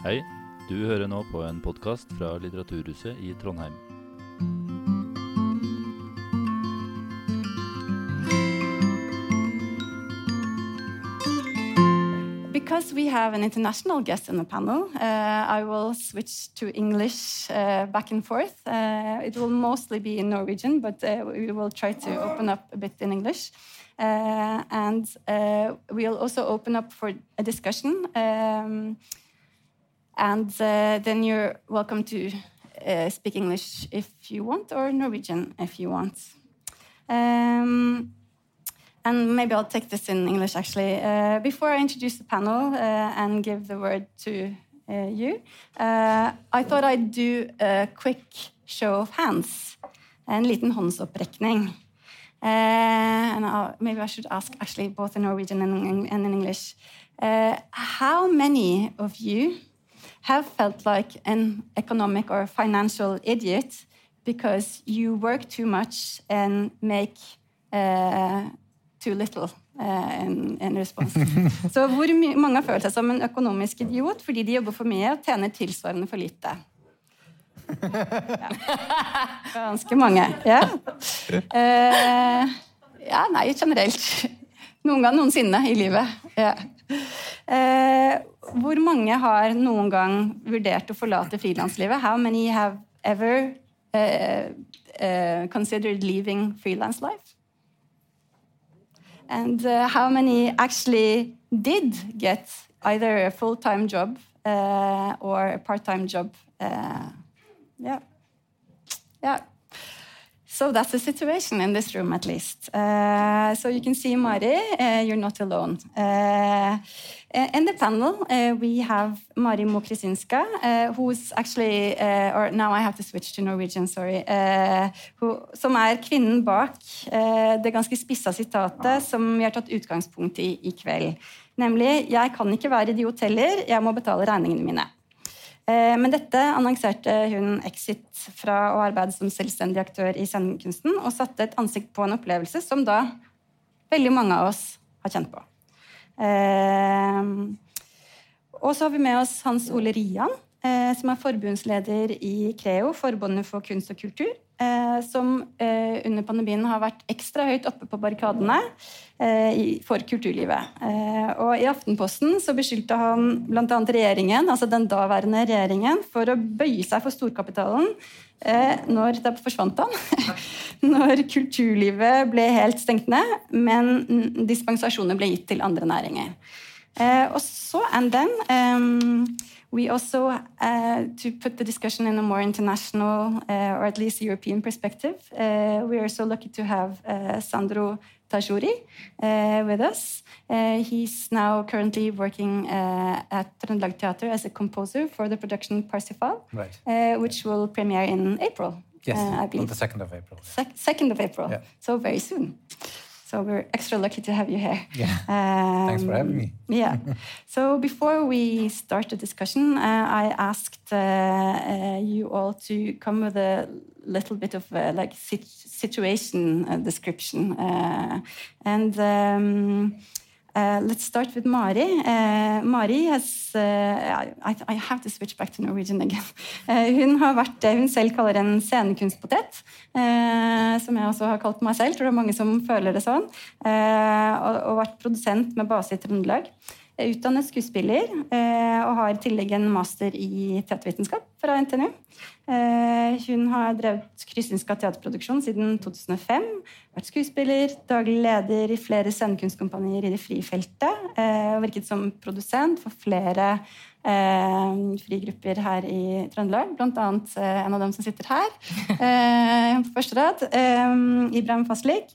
Hei, du hører nå på en podkast fra Litteraturhuset i Trondheim. Because we have an international guest in the panel, uh, I will switch to English uh, back and forth. Uh, it will mostly be in Norwegian, but uh, we will try to open up a bit in English. Uh, and uh, we'll also open up for a discussion. Um, and then you're welcome to speak English if you want, or Norwegian if you want. Um, and maybe I'll take this in English actually. Uh, before I introduce the panel uh, and give the word to uh, you, I thought I'd do a quick show of hands. En liten håndsopprekning. and I'll, maybe I should ask actually both in Norwegian and, and in English. how many of you have felt like an economic or financial idiot because you work too much and make uh, too little uh, in response. Så hvor mange har følt seg som en økonomisk idiot fordi de jobber for mye og tjener tilsvarende for lite? Ja. Ganske mange. Ja. Uh, ja, nei, generelt. Noen gang noensinne i livet. Ja. Uh, hvor mange har noen gang vurdert å forlate frilanslivet? How many have ever uh, considered leaving freelance life? and uh, how many actually did get either a full-time job uh, or a part-time job. Uh, yeah, yeah. So that's the situation in this room, at least. Uh, so you can see, Mari, uh, you're not alone. Uh, in the panel, uh, we have Mari Mokrisinska, uh, who's actually, uh, or now I have to switch to Norwegian, sorry, who, som er kvinnen bak det ganske spissa sitatet som vi har tatt utgangspunkt i i kveld. Nemlig 'Jeg kan ikke være idiot heller, jeg må betale regningene mine'. Men dette annonserte hun exit fra å arbeide som selvstendig aktør i scenekunsten, og satte et ansikt på en opplevelse som da veldig mange av oss har kjent på. Eh, og så har vi med oss Hans Ole Rian, eh, som er forbundsleder i Creo, Forbundet for kunst og kultur. Eh, som under pandemien har vært ekstra høyt oppe på barrikadene for kulturlivet. Og I Aftenposten så beskyldte han bl.a. regjeringen, altså den daværende regjeringen for å bøye seg for storkapitalen når Da forsvant han. Når kulturlivet ble helt stengt ned, men dispensasjoner ble gitt til andre næringer. Og så, and then um, we also, uh, to put the discussion in a more international uh, or at least European perspective, uh, we are so lucky to have Sandro Tajuri uh, with us. Uh, he's now currently working at Trøndelag Theater as a composer for the production Parsifal, right. which will premiere in April. Yes, on the 2nd of April. Se 2nd of April, yeah. so very soon. So we're extra lucky to have you here. Yeah. Um, Thanks for having me. yeah. So before we start the discussion, uh, I asked uh, uh, you all to come with a little bit of uh, like situation uh, description, uh, and. Um, Uh, let's start with Mari. Uh, Mari has uh, I, I, have to switch back to Norwegian again. hun har vært det hun selv kaller en scenekunstpotet. som jeg også har kalt meg selv. Tror det er mange som føler det sånn. og, og vært produsent med base i Trøndelag utdannet skuespiller og har i tillegg en master i teatervitenskap fra NTNU. Eh, hun har drevet Krystinska teaterproduksjon siden 2005. Vært skuespiller, daglig leder i flere scenekunstkompanier i det frie feltet. Eh, og virket som produsent for flere frigrupper her i Trøndelag. Blant annet en av dem som sitter her på første rad. Ibrahim Faslik.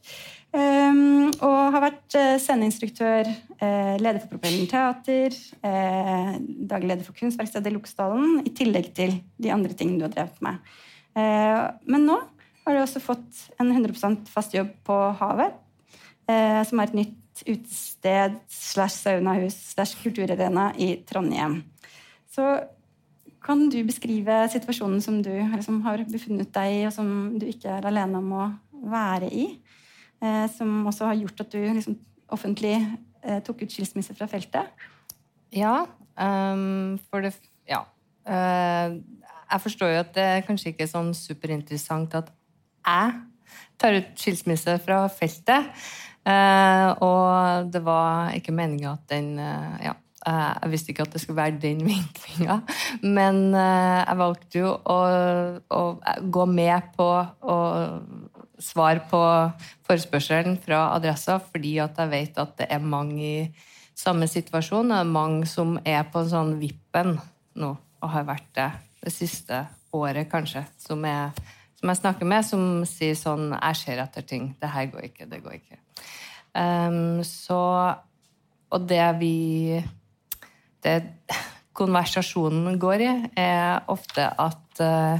Um, og har vært uh, sceneinstruktør, uh, leder for Propellen teater, uh, daglig leder for Kunstverkstedet Loksdalen, i tillegg til de andre tingene du har drevet med. men nå har du også fått en 100% fast jobb på Havet, som er et nytt utested slash saunahus slash kulturarena i Trondheim. Så kan du beskrive situasjonen som du liksom, har befunnet deg i, og som du ikke er alene om å være i? Eh, som også har gjort at du liksom, offentlig eh, tok ut skilsmisse fra feltet? Ja. Um, for det Ja. Uh, jeg forstår jo at det kanskje ikke er sånn superinteressant at jeg tar ut skilsmisse fra feltet. Uh, og det var ikke meninga at den uh, Ja, jeg visste ikke at det skulle være den vinklinga. Men jeg valgte jo å, å gå med på å svare på forespørselen fra Adressa fordi at jeg vet at det er mange i samme situasjon. Det er mange som er på sånn vippen nå, og har vært det det siste året, kanskje, som, jeg, som jeg snakker med, som sier sånn Jeg ser etter ting. Det her går ikke. Det går ikke. Um, så Og det vi Det konversasjonen går i, er ofte at uh,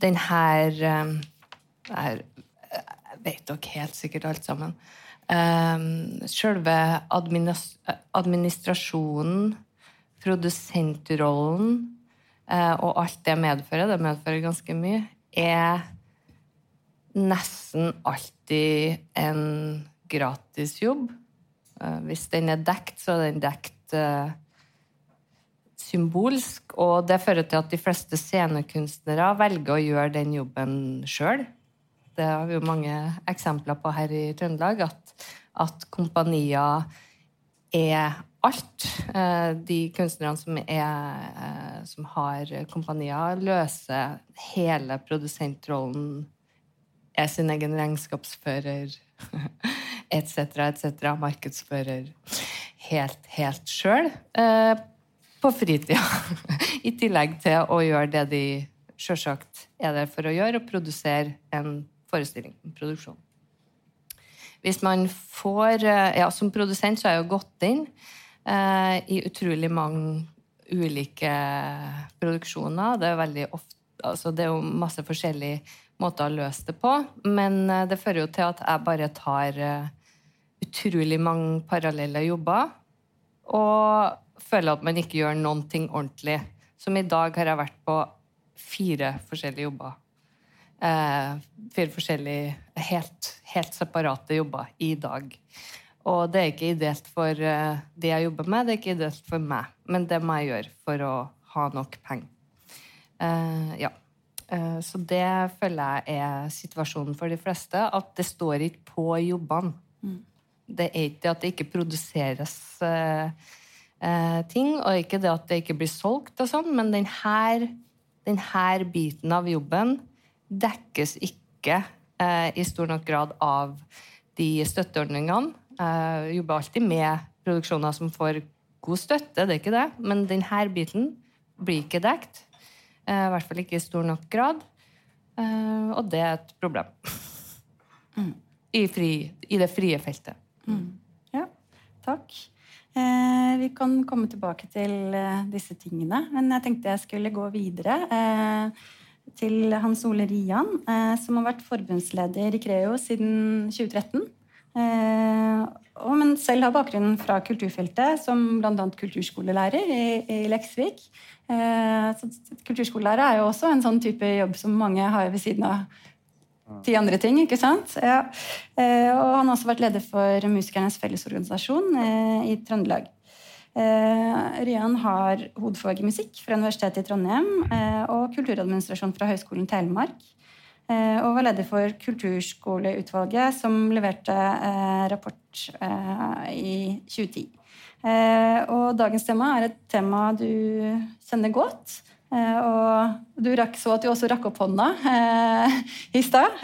den her, uh, vet dere helt sikkert alt sammen. Um, selve administrasjonen, produsentrollen uh, og alt det medfører, det medfører ganske mye, er nesten alltid en gratisjobb. Uh, hvis den er dekt, så er den dekt uh, symbolsk, og det fører til at de fleste scenekunstnere velger å gjøre den jobben sjøl. Det har vi jo mange eksempler på her i Trøndelag. At, at kompanier er alt. Eh, de kunstnerne som, er, eh, som har kompanier, løser hele produsentrollen, er sin egen regnskapsfører etc., etc., markedsfører helt, helt sjøl. Eh, på fritida. I tillegg til å gjøre det de sjølsagt er der for å gjøre, og produsere en forestilling, produksjon. Hvis man får eh, Ja, som produsent så har jeg jo gått inn eh, i utrolig mange ulike produksjoner. Det er veldig ofte altså Det er jo masse forskjellige måter å løse det på, men eh, det fører jo til at jeg bare tar eh, utrolig mange parallelle jobber, og føler at man ikke gjør noen ting ordentlig. Som i dag har jeg vært på fire forskjellige jobber fire forskjellige helt, helt, separate jobber i dag. Og det er ikke ideelt for eh, det jeg jobber med, det er ikke ideelt for meg. Men det må jeg gjøre for å ha nok penger. Eh, ja. Eh, så det føler jeg er situasjonen for de fleste. At det står ikke på jobbene. Mm. Det er ikke det at det ikke produseres eh, eh, ting, og ikke det at det ikke blir solgt og sånn, men denne, denne biten av jobben dekkes ikke eh, i stor nok grad av de støtteordningene. Eh, jobber alltid med produksjoner som får god støtte, det er ikke det, men denne biten blir ikke dekt. Eh, I hvert fall ikke i stor nok grad. Eh, og det er et problem. Mm. I, fri, I, det frie feltet. Mm. Ja, takk. Eh, vi kan komme tilbake til eh, disse tingene, men jeg tenkte jeg skulle gå videre. Eh, til Hans Ole Rian, eh, som har vært forbundsleder i Creo siden 2013. Eh, og, men selv har bakgrunnen fra kulturfeltet, som bl.a. kulturskolelærer i, i Leksvik. Eh, kulturskolelærer er jo også en sånn type jobb som mange har ved siden av ti andre ting. ikke sant? Ja. Eh, og han har også vært leder for Musikernes Fellesorganisasjon i Trøndelag. Eh, Ryan har hovedfag i musikk fra Universitetet i Trondheim eh, og kulturadministrasjon fra Høgskolen Telemark. Eh, og var leder for Kulturskoleutvalget, som leverte rapport i 2010. Og dagens tema er et tema du kjenner godt. Og du rakk så at du også rakk opp hånda i stad.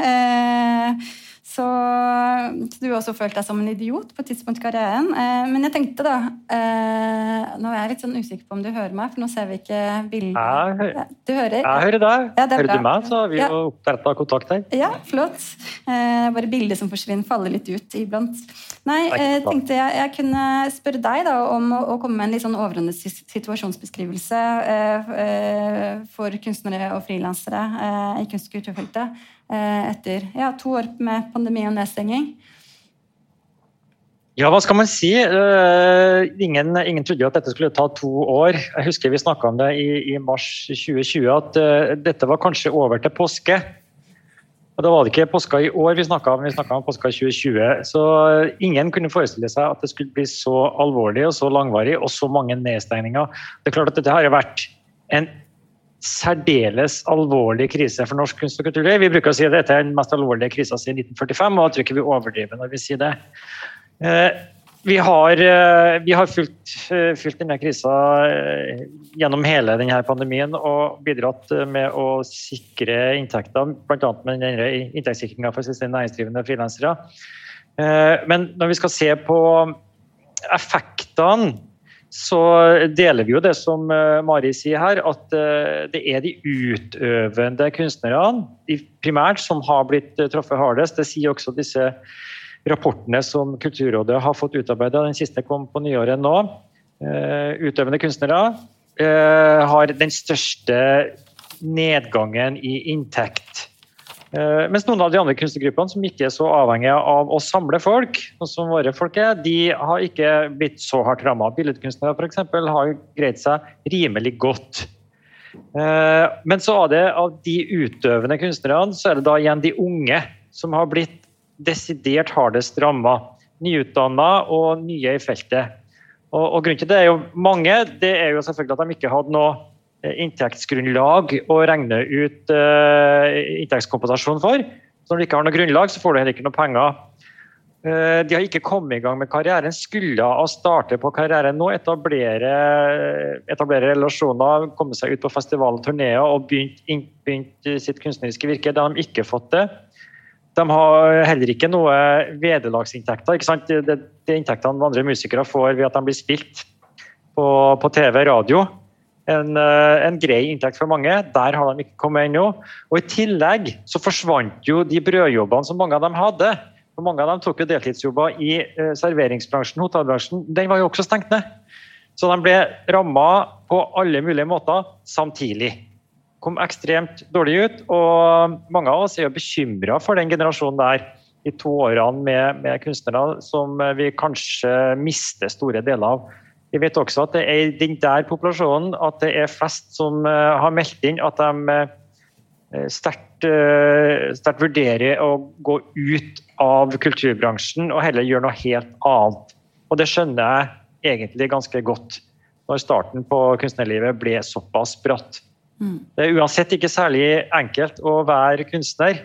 Så, så, du har også følt deg som en idiot på et tidspunkt i karrieren. Eh, men jeg tenkte da eh, Nå er jeg litt sånn usikker på om du hører meg, for nå ser vi ikke bildet. Jeg, du hører? Jeg hører deg. Ja, hører du meg, så har vi ja. jo oppretta kontakt her. Ja, flott. Eh, bare bildet som forsvinner, faller litt ut iblant. Nei, eh, tenkte jeg, jeg, kunne spørre deg da om å, å komme med en litt sånn overordnet situasjonsbeskrivelse eh, eh, for kunstnere og frilansere i kunst- og kulturfeltet. Eh, etter ja, to år med pandemi og nedstenging? Ja, hva skal man si? Uh, ingen, ingen, trodde at dette skulle ta to år. Jeg husker vi snakka om det i, i, mars 2020, at uh, dette var kanskje over til påske. Og Da var det ikke påska i år vi snakka om, vi snakka om påska 2020. Så ingen kunne forestille seg at det skulle bli så alvorlig og så langvarig og så mange nedstengninger. Det er klart at dette har vært en særdeles alvorlig krise for norsk kunst og kulturliv. Vi bruker å si at dette er den mest alvorlige krisa siden 1945, og jeg tror ikke vi overdriver når vi sier det. Eh, vi har, eh, vi har fulgt, eh, fulgt, denne krisa gjennom hele denne pandemien og bidratt med å sikre inntekter, bl.a. med denne inntektssikringa for selvstendig næringsdrivende frilansere. Men når vi skal se på effektene så deler vi jo det som eh, Mari sier her, at eh, det er de utøvende kunstnerne primært som har blitt eh, truffet hardest. Det sier også disse rapportene som Kulturrådet har fått utarbeida. Den siste kom på nyåret nå. Utøvende kunstnere har den største nedgangen i inntekt mens noen av de andre kunstnergruppene som ikke er så avhengige av å samle folk, som våre folk er, de har ikke blitt så hardt ramma. Billedkunstnere f.eks. har greid seg rimelig godt. Eh, men så er det av de utøvende kunstnerne, så er det da igjen de unge som har blitt desidert hardest ramma. Nyutdanna og nye i feltet. Og, og grunnen til det er jo mange. Det er jo selvfølgelig at de ikke hadde noe Eh, inntektsgrunnlag å regne ut uh, inntektskompensasjon for. Så når du ikke har noe grunnlag, så får du heller ikke noe penger. Uh, de har ikke kommet i gang med karrieren. Skulle ha starte på karrieren nå, etablere, etablere relasjoner, komme seg ut på festivaler og turneer og begynt, begynt, sitt kunstneriske virke. Det har de ikke fått det. De har heller ikke noe vederlagsinntekter. Ikke det, det, det inntektene andre musikere får ved at de blir spilt på, på TV radio en, eh, en, grei inntekt for mange. Der har de ikke kommet ennå. Og I tillegg så forsvant jo de brødjobbene som mange av dem hadde. For Mange av dem tok jo deltidsjobber i eh, serveringsbransjen, hotellbransjen. Den var jo også stengt ned. Så de ble ramma på alle mulige måter samtidig. Kom ekstremt dårlig ut. Og mange av oss er jo bekymra for den generasjonen der de to årene med, med kunstnere som vi kanskje mister store deler av. Vi vet også at det er i den der populasjonen at det er flest som eh, har meldt inn at de eh, sterkt, eh, sterkt vurderer å gå ut av kulturbransjen og heller gjøre noe helt annet. Og det skjønner jeg egentlig ganske godt, når starten på kunstnerlivet ble såpass bratt. Mm. Det er uansett ikke særlig enkelt å være kunstner.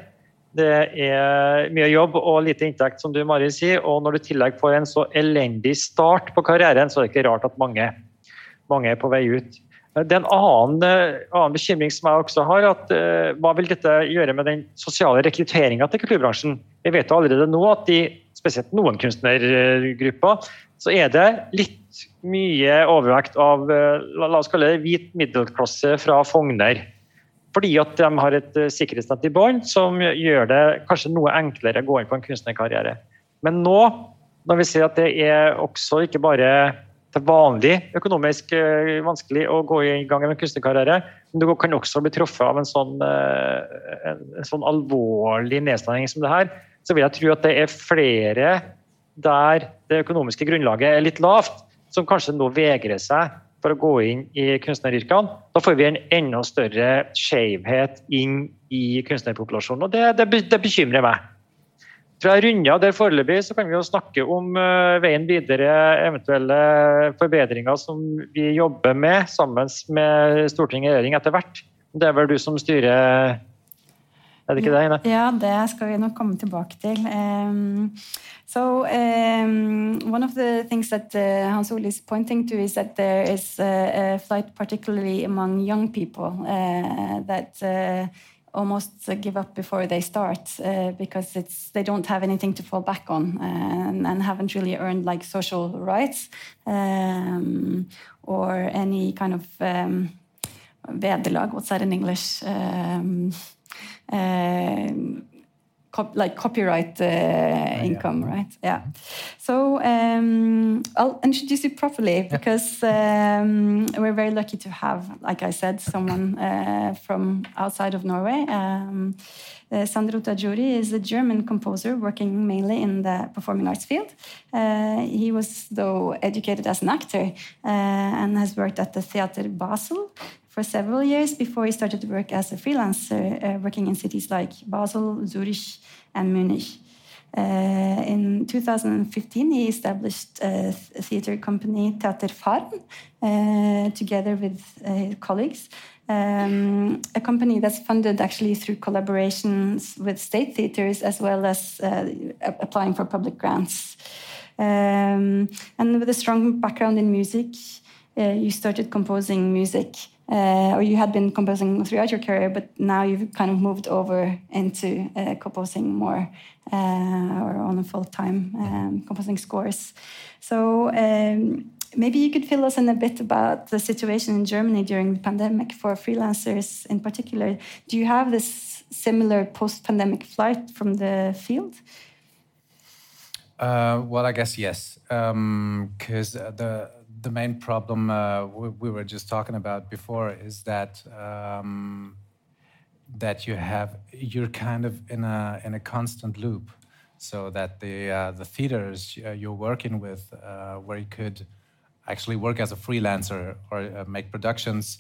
Det er mye jobb og lite inntekt, som du Mari sier. Og når du i tillegg får en så elendig start på karrieren, så er det ikke rart at mange, mange er på vei ut. Det er en annen, annen, bekymring som jeg også har. at uh, Hva vil dette gjøre med den sosiale rekrutteringa til kulturbransjen? Vi vet allerede nå at i spesielt noen kunstnergrupper så er det litt mye overvekt av uh, la oss kalle det hvit middelklasse fra Fogner. Fordi at de har et eh, sikkerhetsnett i bånn som gjør det kanskje noe enklere å gå inn på en kunstnerkarriere. Men nå, når vi ser at det er også ikke bare til vanlig økonomisk eh, vanskelig å gå i gang med en kunstnerkarriere, men du kan også bli truffet av en sånn, eh, en sånn alvorlig nedstengning som det her, så vil jeg tro at det er flere der det økonomiske grunnlaget er litt lavt, som kanskje nå vegrer seg for å gå inn i kunstneryrkene. Da får vi en enda større skjevhet inn i kunstnerpopulasjonen, og det, det, det bekymrer meg. Fra runda der foreløpig, så kan vi jo snakke om uh, veien videre, eventuelle forbedringer som vi jobber med sammen med storting og regjering etter hvert. Det er vel du som styrer Er det ikke det, Ine? Ja, det skal vi nok komme tilbake til. Um, So um, one of the things that uh, Hans Ole is pointing to is that there is a, a flight, particularly among young people, uh, that uh, almost give up before they start uh, because it's they don't have anything to fall back on and, and haven't really earned like social rights um, or any kind of um, vederlag. What's that in English? Um, cop like copyright uh, oh, income, yeah. right? Yeah. So um, I'll introduce you properly because um, we're very lucky to have, like I said, someone uh, from outside of Norway. Um, uh, Sandro Tajuri is a German composer working mainly in the performing arts field. Uh, he was, though, educated as an actor uh, and has worked at the Theater Basel for several years before he started to work as a freelancer, uh, working in cities like Basel, Zurich, and Munich. Uh, in 2015, he established a theater company, Teater Farm, uh, together with uh, his colleagues. Um, a company that's funded actually through collaborations with state theaters as well as uh, applying for public grants. Um, and with a strong background in music, uh, you started composing music uh, or you had been composing throughout your career, but now you've kind of moved over into uh, composing more uh, or on a full time um, composing scores. So um, maybe you could fill us in a bit about the situation in Germany during the pandemic for freelancers in particular. Do you have this similar post pandemic flight from the field? Uh, well, I guess yes, because um, the the main problem uh, we, we, were just talking about before is that um, that you have you're kind of in a in a constant loop, so that the uh, the theaters uh, you're working with, uh, where you could actually work as a freelancer or uh, make productions,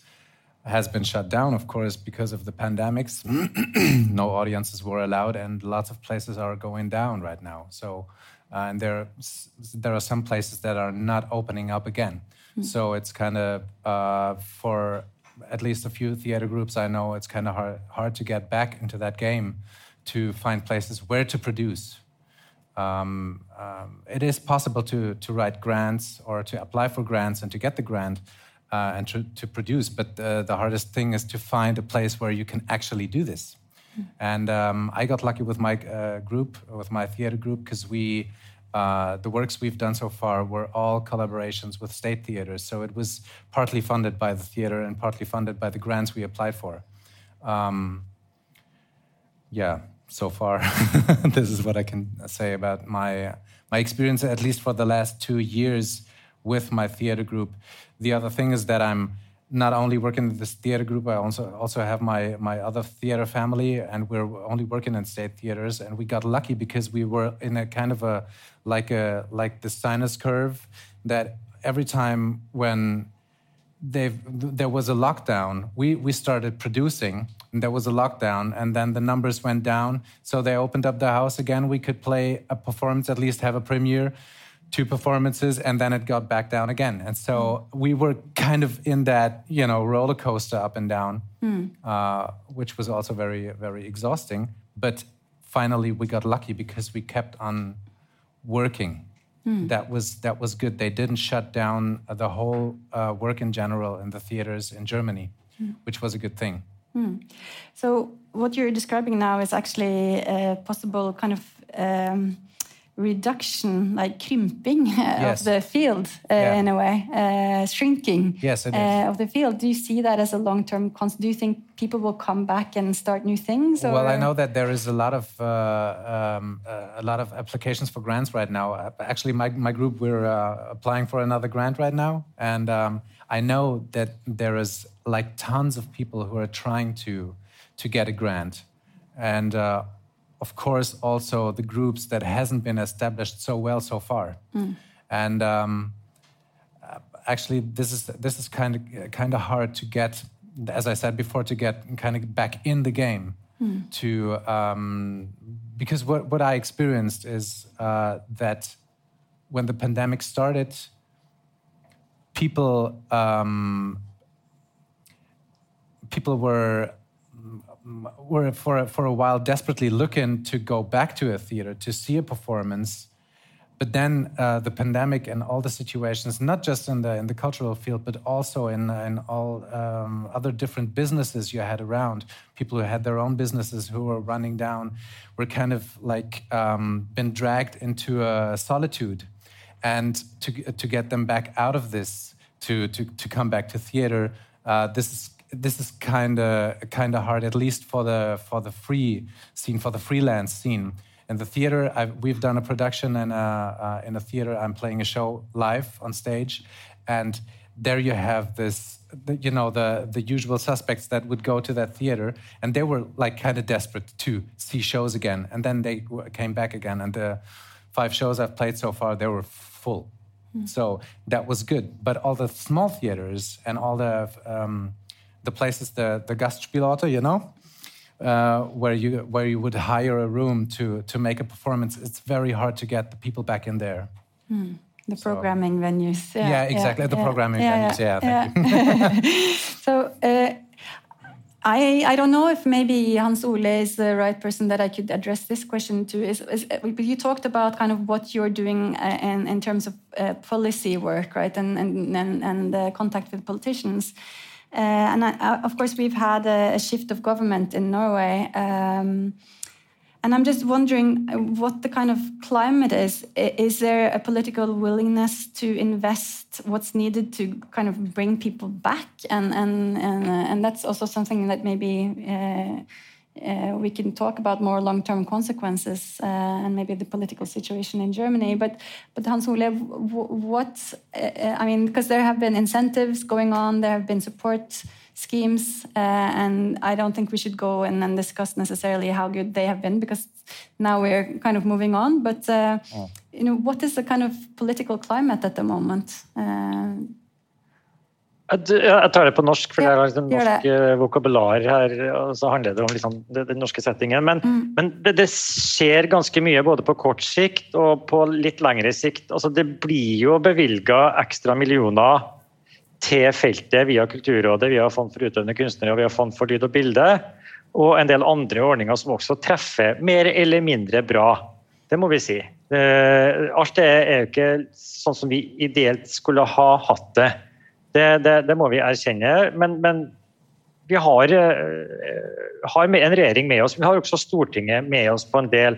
has been shut down, of course, because of the pandemics. no audiences were allowed, and lots of places are going down right now. So uh, and there there are some places that are not opening up again. Mm. So it's kind of uh, for at least a few theater groups I know, it's kind of hard hard to get back into that game to find places where to produce. Um, um, it is possible to to write grants or to apply for grants and to get the grant. Uh, and to, to produce, but uh, the hardest thing is to find a place where you can actually do this. And um, I got lucky with my uh, group, with my theater group, because we, uh, the works we've done so far were all collaborations with state theaters. So it was partly funded by the theater and partly funded by the grants we applied for. Um, yeah, so far, this is what I can say about my my experience, at least for the last two years with my theater group. The other thing is that I'm not only working in this theater group, I also also have my my other theater family, and we're only working in state theaters. And we got lucky because we were in a kind of a like a like the sinus curve that every time when they there was a lockdown, we we started producing. And there was a lockdown, and then the numbers went down. So they opened up the house again. We could play a performance, at least have a premiere two performances and then it got back down again and so mm. we were kind of in that you know roller coaster up and down mm. uh, which was also very very exhausting but finally we got lucky because we kept on working mm. that was that was good they didn't shut down the whole uh, work in general in the theaters in germany mm. which was a good thing mm. so what you're describing now is actually a possible kind of um, reduction, like crimping yes. of the field uh, yeah. in a way, uh, shrinking yes, uh, of the field. Do you see that as a long term concept? Do you think people will come back and start new things? Or? Well, I know that there is a lot of uh, um, uh, a lot of applications for grants right now. Uh, actually, my my group we're applying for another grant right now, and um, I know that there is like tons of people who are trying to to get a grant, and of course, also the groups that hasn't been established so well so far. Mm. And um, actually, this is this is kind of kind of hard to get, as I said before, to get kind of back in the game. Mm. To um, because what what I experienced is uh, that when the pandemic started, people um, people were were for for a while desperately looking to go back to a theater to see a performance, but then uh, the pandemic and all the situations, not just in the in the cultural field, but also in in all um, other different businesses you had around, people who had their own businesses who were running down, were kind of like um, been dragged into a solitude, and to to get them back out of this, to to to come back to theater. Uh, this is this is kind of kind of hard, at least for the for the free scene, for the freelance scene. In the theater, I've, we've done a production in a, uh, in a theater. I'm playing a show live on stage, and there you have this, you know, the the usual suspects that would go to that theater, and they were like kind of desperate to see shows again, and then they came back again, and the five shows I've played so far, they were full. Mm. So that was good. But all the small theaters and all the um, the places, the, the Gastspielorte, you know, uh, where you where you would hire a room to to make a performance, it's very hard to get the people back in there. Hmm. The So- programming venues. Yeah, Yeah, exactly, the programming venues, yeah, thank you. so uh, I I don't know if maybe Hans Ole is the right person that I could address this question to. Is, is you talked about kind of what you're doing uh, in in terms of uh, policy work, right, and and and, and uh, contact with politicians. Uh, and I, of course, we've had a, a shift of government in Norway. Um, and I'm just wondering what the kind of climate is. Is there a political willingness to invest what's needed to kind of bring people back? And and and, uh, and that's also something that maybe uh, uh, we can talk about more long-term consequences uh, and maybe the political situation in Germany. But but Hans Ole, what uh, I mean, because there have been incentives going on, there have been support schemes, uh, and I don't think we should go and discuss necessarily how good they have been because now we're kind of moving on. But uh, you know, what is the kind of political climate at the moment? Jeg tar det på norsk, for Ja, det er liksom norsk vokabular her. og så handler det om liksom den norske settingen. Men, Mm. men det, det skjer ganske mye både på kort sikt og på litt lengre sikt. Altså, det blir jo bevilga ekstra millioner til feltet via Kulturrådet, via Fond for utøvende kunstnere og via Fond for lyd og bilde. Og en del andre ordninger som også treffer mer eller mindre bra. Det må vi si. Eh, Alt det er jo ikke sånn som vi ideelt skulle ha hatt det. Det, det, det må vi erkjenne. Men, men vi har, eh, har en regjering med oss. Vi har også Stortinget med oss på en del.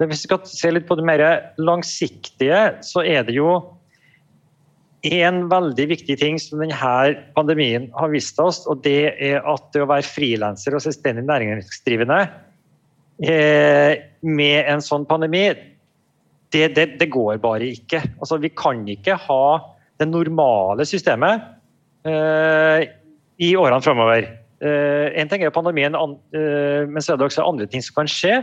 Hvis vi skal se litt på det mer langsiktige, så er det jo en veldig viktig ting som denne pandemien har vist oss, og det er at det å være frilanser og selvstendig næringsdrivende eh, med en sånn pandemi, det, det, det går bare ikke. Altså, vi kan ikke ha det normale systemet eh, i årene framover. Eh, en ting er pandemien, an, eh, men så er det også andre ting som kan skje.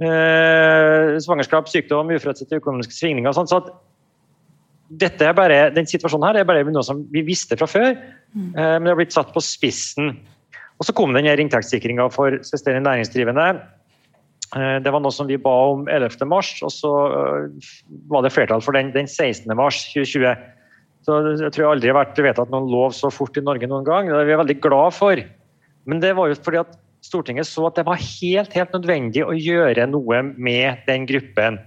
Svangerskap, sykdom, uforutsette økonomiske svingninger. og sånt, så dette er bare, den situasjonen her er bare noe som vi visste fra før, eh, men det har blitt satt på spissen. Og Så kom den her inntektssikringa for selvstendig næringsdrivende. Det var noe som vi ba om 11. mars, og så var det flertall for den den 16. mars 2020. Så Jeg tror aldri det har vært vedtatt noen lov så fort i Norge noen gang. Det er vi veldig glad for. Men det var jo fordi at Stortinget så at det var helt, helt nødvendig å gjøre noe med den gruppen.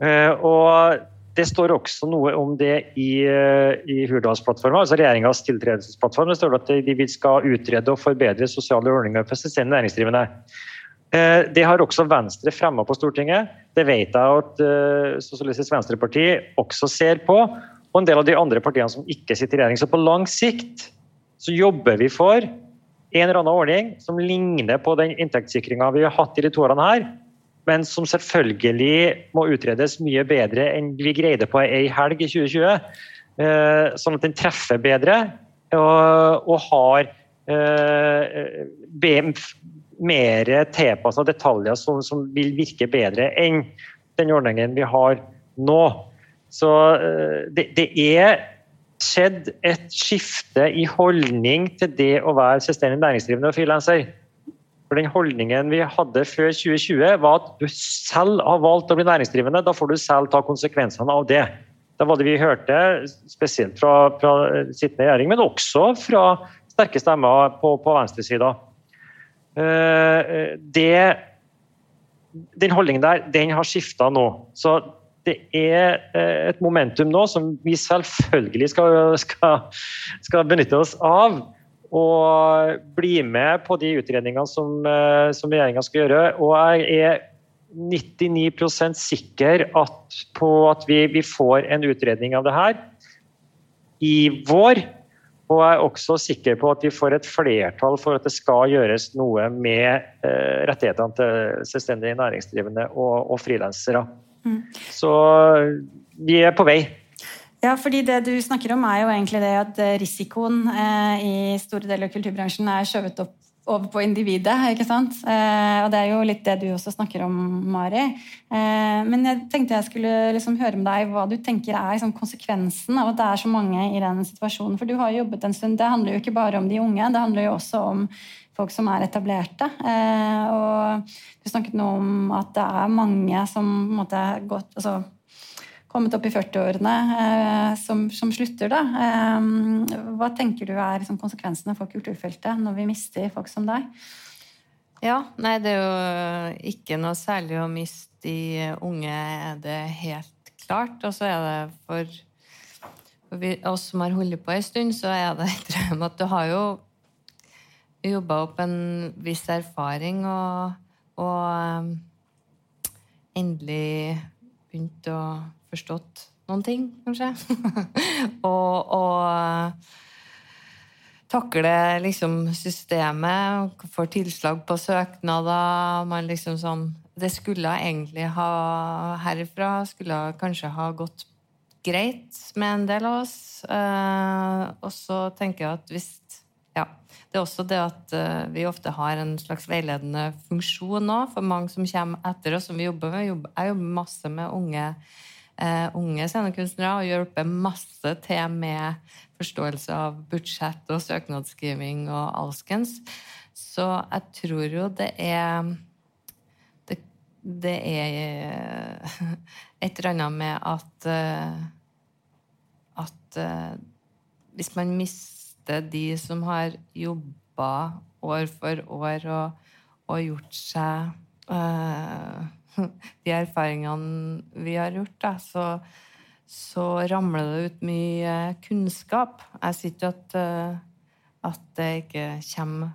Eh, Og det står også noe om det i, eh, i Hurdalsplattformen, altså regjeringas tiltredelsesplattform. Det står at de skal utrede og forbedre sosiale ordninger for selvstendig næringsdrivende. Eh, Det har også Venstre fremma på Stortinget. Det vet jeg at Sosialistisk Venstreparti også ser på. Og en del av de andre partiene som ikke sitter i regjering. Så på lang sikt så jobber vi for en eller annen ordning som ligner på den inntektssikringa vi har hatt i de to årene her, men som selvfølgelig må utredes mye bedre enn vi greide på ei helg i 2020. Eh, Sånn at den treffer bedre og, har eh, mer tilpassa detaljer som vil virke bedre enn den ordningen vi har nå. Så eh, det, det er skjedd et skifte i holdning til det å være selvstendig næringsdrivende og frilanser. For den holdningen vi hadde før 2020, var at du selv har valgt å bli næringsdrivende. Da får du selv ta konsekvensene av det. Det var det vi hørte, spesielt fra, fra sittende regjering, men også fra sterke stemmer på, på venstresida. Eh, den holdningen der, den har skifta nå. Så det er eh, et momentum nå som vi selvfølgelig skal, skal, skal benytte oss av. Og bli med på de utredningene som, eh, som regjeringa skal gjøre. Og jeg er 99% sikker at, på at vi, vi får en utredning av det her i vår. Og jeg er også sikker på at vi får et flertall for at det skal gjøres noe med eh, rettighetene til selvstendig næringsdrivende og, og frilansere. Så vi er på vei. Ja, fordi det du snakker om er jo egentlig det at eh, risikoen eh, i store deler av kulturbransjen er skjøvet opp over på individet. ikke sant? Eh, og det er jo litt det du også snakker om, Mari. Eh, men jeg tenkte jeg skulle liksom høre med deg hva du tenker er liksom, konsekvensen av at det er så mange i den situasjonen. For du har jobbet en stund. Det handler jo ikke bare om de unge, det handler jo også om folk som er etablerte. Eh, og du snakket nå om at det er mange som på en måte gått altså, kommet opp i 40-årene, eh, som, som, slutter, da. Eh, hva tenker du er liksom, konsekvensene for kulturfeltet når vi mister folk som deg? Ja, nei, det er jo ikke noe særlig å miste de unge, er det helt klart. Og så er det for, for vi, oss som har holdt på en stund, så er det et drøm at du har jo jobba opp en viss erfaring og, og um, endelig begynt å forstått noen ting, kanskje. og, og takle liksom systemet, får tilslag på søknader man liksom sånn Det skulle egentlig ha Herfra skulle kanskje ha gått greit med en del av oss. Uh, og så tenker jeg at hvis. Det er også det at uh, vi ofte har en slags veiledende funksjon nå for mange som kommer etter oss, som vi jobber med. Jeg jobber masse med unge uh, unge scenekunstnere og hjelper masse til med forståelse av budsjett og søknadsskriving og alskens. Så jeg tror jo det er Det, det er et eller annet med at eh, at eh, hvis man mister de som har jobba år for år og, og gjort seg uh, de erfaringene vi har gjort, da, så, så ramler det ut mye kunnskap. Jeg sier ikke at, eh, at det ikke kommer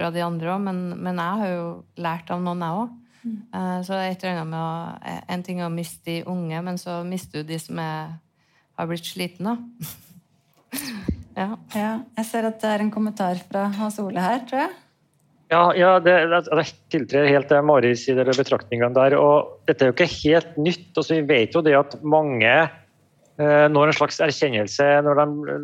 fra de andre òg, men, men, jeg har jo lært av noen, jeg òg. Mm. Eh, så et eller annet med å, En ting er å miste de unge, men så mister du de som er, har blitt slitne. ja. Jeg ser at det er en kommentar fra Hans Ole her, tror jeg. Ja, ja det, det tiltrer helt det Mari sier i betraktningene der. og Dette er jo ikke helt nytt. Altså, vi vet jo det at mange eh, når en slags erkjennelse når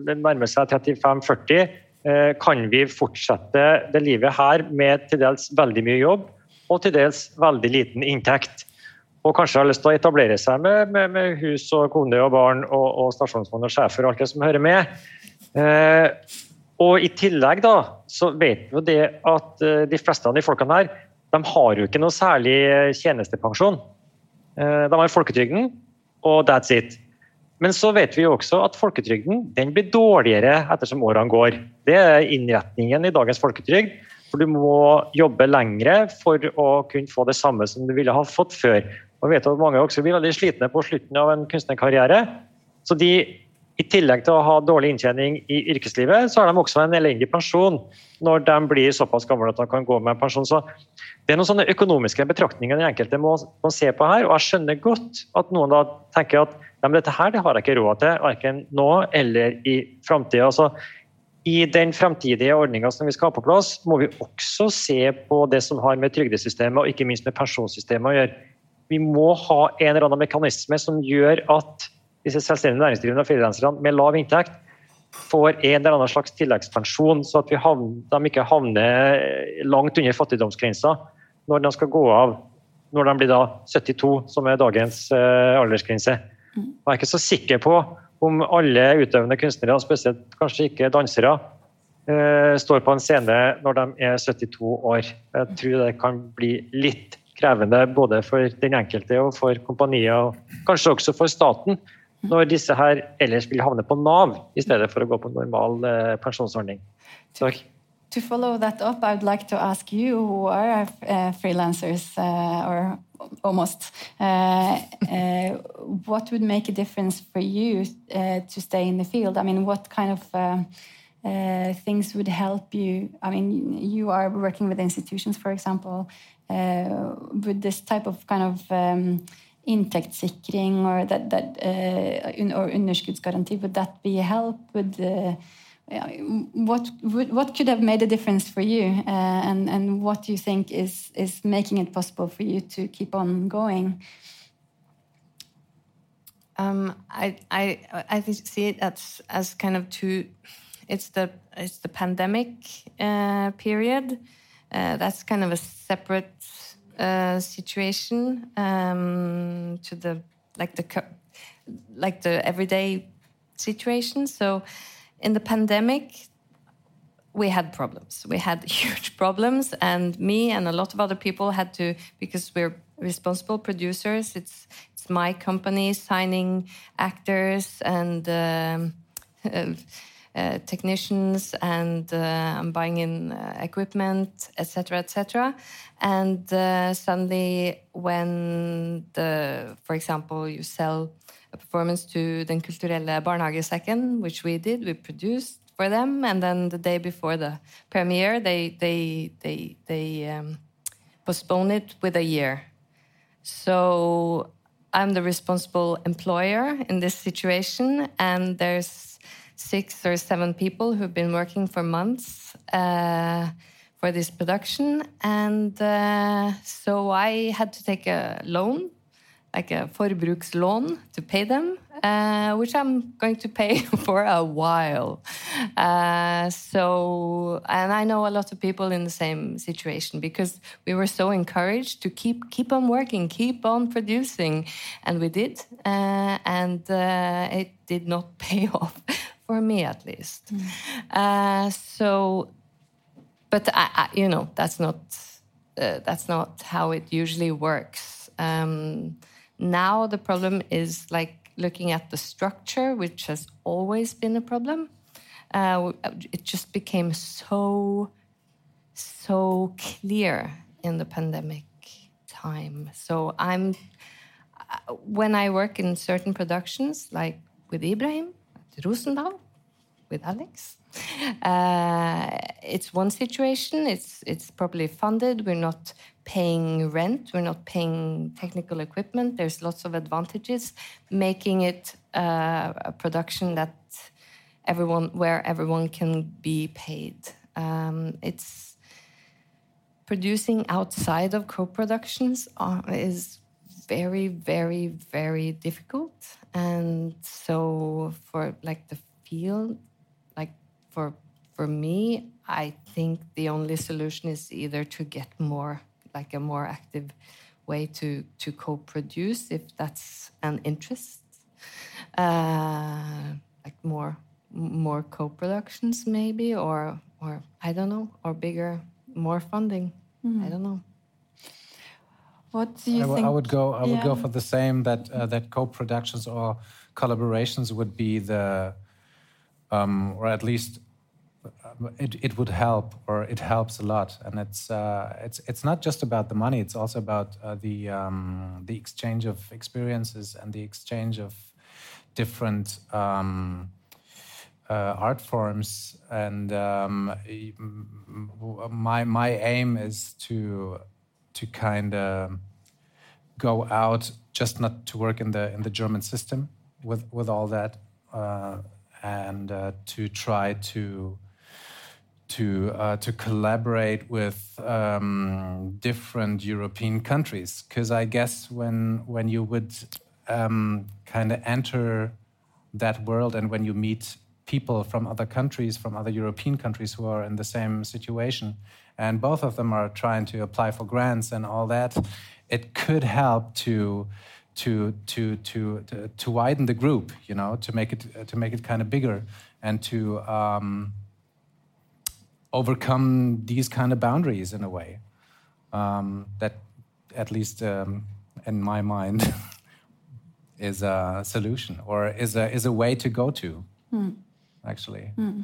de nærmer seg 35-40. Eh, kan vi fortsette det livet her med til dels veldig mye jobb og til dels veldig liten inntekt? Og kanskje har lyst til å etablere seg med, med, med hus og kone og barn og, og stasjonsmann og sjefer og alt det som hører med. Eh, og I tillegg da, så vet vi jo det at eh, de fleste av de folkene her de har jo ikke noe særlig eh, tjenestepensjon. Eh, de har folketrygden, og that's it. Men så vet vi jo også at folketrygden den blir dårligere ettersom årene går. Det er innretningen i dagens folketrygd. For du må jobbe lengre for å kunne få det samme som du ville ha fått før. Og vi vet at Mange også blir veldig slitne på slutten av en kunstnerkarriere. Så de i tillegg til å ha dårlig inntjening i yrkeslivet, så har de også en elendig pensjon når de blir såpass gamle at de kan gå med pensjon. Så det er noen sånne økonomiske betraktninger den enkelte må, må, se på her. Og jeg skjønner godt at noen da tenker at ja, dette her det har jeg ikke råd til, verken nå eller i framtida. Altså, I den fremtidige ordninga som vi skal ha på plass, må vi også se på det som har med trygdesystemet og ikke minst med pensjonssystemet å gjøre. Vi må ha en eller annen mekanisme som gjør at disse selvstendig næringsdrivende og frilanserne med lav inntekt får en eller annen slags tilleggspensjon, så at havner, de ikke havner langt under fattigdomsgrensa når de skal gå av når de blir da 72, som er dagens uh, aldersgrense. Jeg er ikke så sikker på om alle utøvende kunstnere, spesielt kanskje ikke dansere, uh, står på en scene når de er 72 år. Jeg tror det kan bli litt krevende både for den enkelte og for kompanier, og kanskje også for staten når disse her ellers vil havne på Nav i stedet for å gå på normal uh, pensjonsordning. Takk. To follow that up, I would like to ask you, who are uh, freelancers uh, or almost, uh, uh, what would make a difference for you uh, to stay in the field? I mean, what kind of things would help you? I mean, you are working with institutions, for example. would this type of kind of um, inntektssikring or that that uh, or underskuddsgaranti would that be a help would uh, what what could have made a difference for you uh, and and what do you think is is making it possible for you to keep on going um, I, I I see it as as kind of two. It's the it's the pandemic uh, period that's kind of a separate uh, situation um, to the like the like the everyday situation. So in the pandemic, we had problems. We had huge problems, and me and a lot of other people had to because we're responsible producers. It's it's my company signing actors and. Um, uh, technicians and uh, I'm buying in uh, equipment, etc., etc. And uh, suddenly, when the, for example, you sell a performance to Den kulturelle barnehagesekken, which we did, we produced for them, and then the day before the premiere, they they they they um, postpone it with a year. So I'm the responsible employer in this situation, and there's six or seven people who've been working for months uh, for this production. And uh, so I had to take a loan, like a forbrukslån, to pay them, uh, which I'm going to pay for a while. Uh, so, and I know a lot of people in the same situation because we were so encouraged to keep keep on working, keep on producing, and we did, uh, and uh, it did not pay off for me at least. Mm. Uh, so, but I, I, you know, that's not uh, that's not how it usually works. Um, now the problem is like looking at the structure, which has always been a problem. Uh, it just became so so clear in the pandemic time. So I'm uh, when I work in certain productions, like with Ibrahim, Roosendaal with Alex. Uh, it's one situation. It's it's properly funded. We're not paying rent. We're not paying technical equipment. There's lots of advantages, making it uh, a production that everyone where everyone can be paid. Um, it's producing outside of co-productions uh, is very, very, very difficult. And so for like the field, like for for me, I think the only solution is either to get more like a more active way to to co-produce if that's an interest, uh, like more more co-productions maybe, or or I don't know, or bigger, more funding. Mm. I don't know. What do you I think? I would go. I would yeah. go for the same that uh, that co-productions or collaborations would be the, um, or at least uh, it, it would help or it helps a lot. And it's uh, it's it's not just about the money. It's also about uh, the um, the exchange of experiences and the exchange of different. Um, uh, art forms, and um, my my aim is to to kind of go out, just not to work in the in the German system with with all that, uh, and uh, to try to to uh, to collaborate with um, different European countries. Because I guess when when you would um, kind of enter that world and when you meet people from other countries, from other European countries who are in the same situation, and both of them are trying to apply for grants and all that, it could help to to to to to, to widen the group, you know, to make it to make it kind of bigger and to um, overcome these kind of boundaries in a way um, that, at least um, in my mind, is a solution or is a is a way to go to. Hmm. Actually. Hmm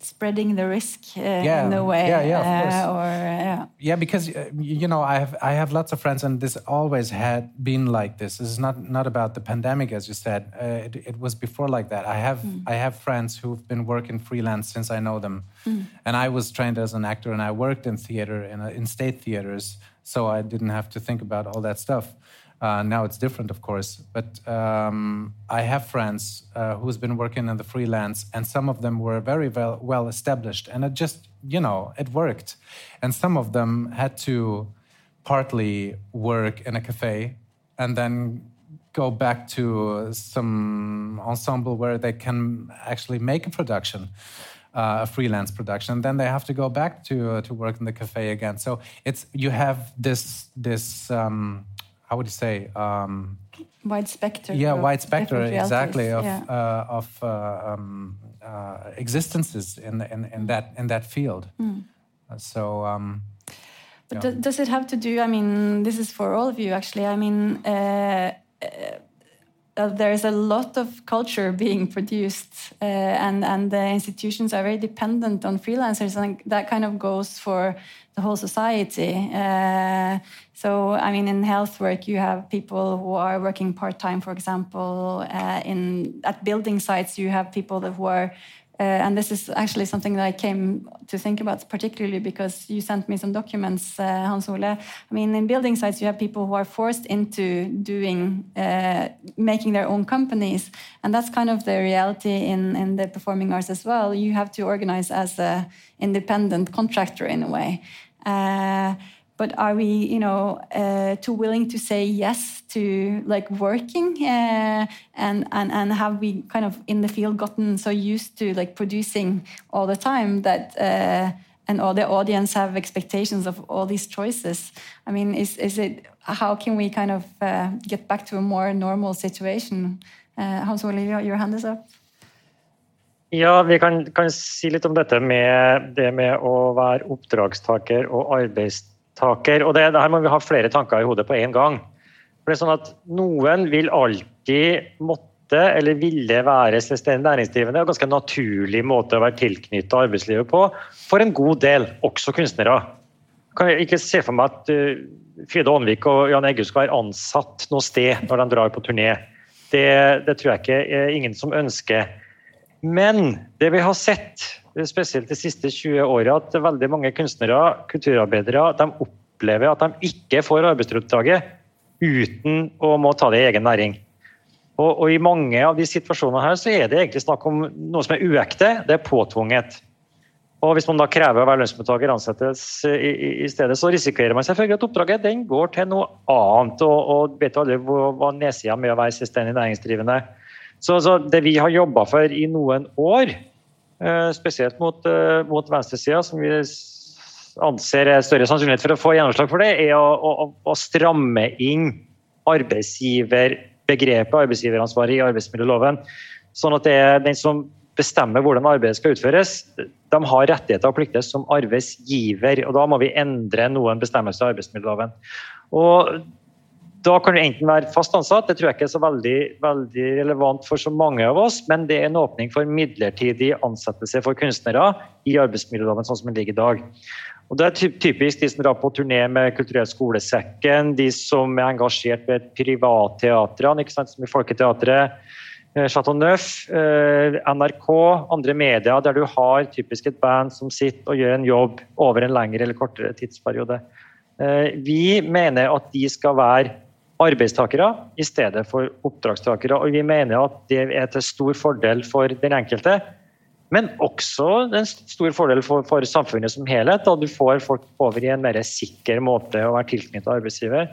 spreading the risk uh, yeah. in a way. Yeah, yeah, of course. Uh, or yeah. Yeah, because uh, you know, I have I have lots of friends, and this always had been like this. This is not not about the pandemic, as you said. Uh, it, it, was before like that. I have mm. I have friends who've been working freelance since I know them, mm. and I was trained as an actor, and I worked in theater in in state theaters, so I didn't have to think about all that stuff. Uh, now it's different, of course, but um, I have friends uh, who's been working in the freelance, and some of them were very well, well established, and it just you know it worked, and some of them had to partly work in a cafe, and then go back to some ensemble where they can actually make a production. uh, a freelance production, and then they have to go back to uh, to work in the cafe again. So it's you have this this um, how would you say um, wide spectrum. yeah wide spectrum exactly of yeah. uh, of uh, um, uh, existences in, in in that in that field. Uh, so. Um, But Yeah. do- does it have to do? I mean, this is for all of you, actually. I mean, uh, there's a lot of culture being produced, uh, and and the institutions are very dependent on freelancers, and that kind of goes for the whole society. Uh, so, I mean, in health work, you have people who are working part time, for example. Uh, in at building sites, you have people that who are uh, and this is actually something that I came to think about particularly because you sent me some documents, uh, Hans Ole. I mean, in building sites, you have people who are forced into doing, uh, making their own companies, and that's kind of the reality in in the performing arts as well. You have to organize as an independent contractor in a way. Uh, but are we you know uh, too willing to say yes to like working uh, and and and have we kind of in the field gotten so used to like producing all the time that uh, and all the audience have expectations of all these choices i mean is is it how can we kind of uh, get back to a more normal situation uh, hans ole your hand is up Ja, vi kan, kan si litt om dette med det med å være oppdragstaker og arbeidstaker. Og det, det her må vi ha flere tanker i hodet på en gang. For det er sånn at Noen vil alltid måtte eller ville være selvstendig næringsdrivende. og ganske naturlig måte å være tilknyttet arbeidslivet på for en god del, også kunstnere. Kan jeg ikke se for meg at uh, Fride Aanvik og Jan Eggum skal være ansatt noe sted når de drar på turné. Det, det tror jeg ikke er ingen som ønsker. Men det vi har sett, spesielt de siste 20 åra, at veldig mange kunstnere, kulturarbeidere, de opplever at de ikke får arbeidsoppdraget uten å må ta det i egen næring. Og, og I mange av de situasjonene her så er det egentlig snakk om noe som er uekte, det er påtvunget. Og Hvis man da krever å være lønnsmottaker ansettes i, i, i stedet, så risikerer man selvfølgelig at oppdraget den går til noe annet. Og, og vet alle hva, nedsida med å være selvstendig næringsdrivende. Så, så det vi har jobba for i noen år, spesielt mot, eh, mot venstresida, som vi anser er større sannsynlighet for å få gjennomslag for det, er å, å, å stramme inn arbeidsgiverbegrepet, arbeidsgiveransvaret i arbeidsmiljøloven. Sånn at det er den som bestemmer hvordan arbeidet skal utføres, de har rettigheter og plikter som arbeidsgiver. og Da må vi endre noen bestemmelser i arbeidsmiljøloven. Og da kan du enten være fast ansatt, det tror jeg ikke er så veldig, veldig relevant for så mange av oss, men det er en åpning for midlertidig ansettelse for kunstnere i arbeidsmiljøloven sånn som den ligger i dag. Og Det er typisk de som drar på turné med Kulturell skolesekken, de som er engasjert ved privatteatrene, som i Folketeatret, eh, Chateau Neuf, eh, NRK, andre medier, der du har typisk et band som sitter og gjør en jobb over en lengre eller kortere tidsperiode. Eh, Vi mener at de skal være arbeidstakere i stedet for oppdragstakere. Og vi mener at det er til stor fordel for den enkelte, men også en stor fordel for, for samfunnet som helhet. Da du får folk over i en mer sikker måte å være tilknyttet arbeidsgiver.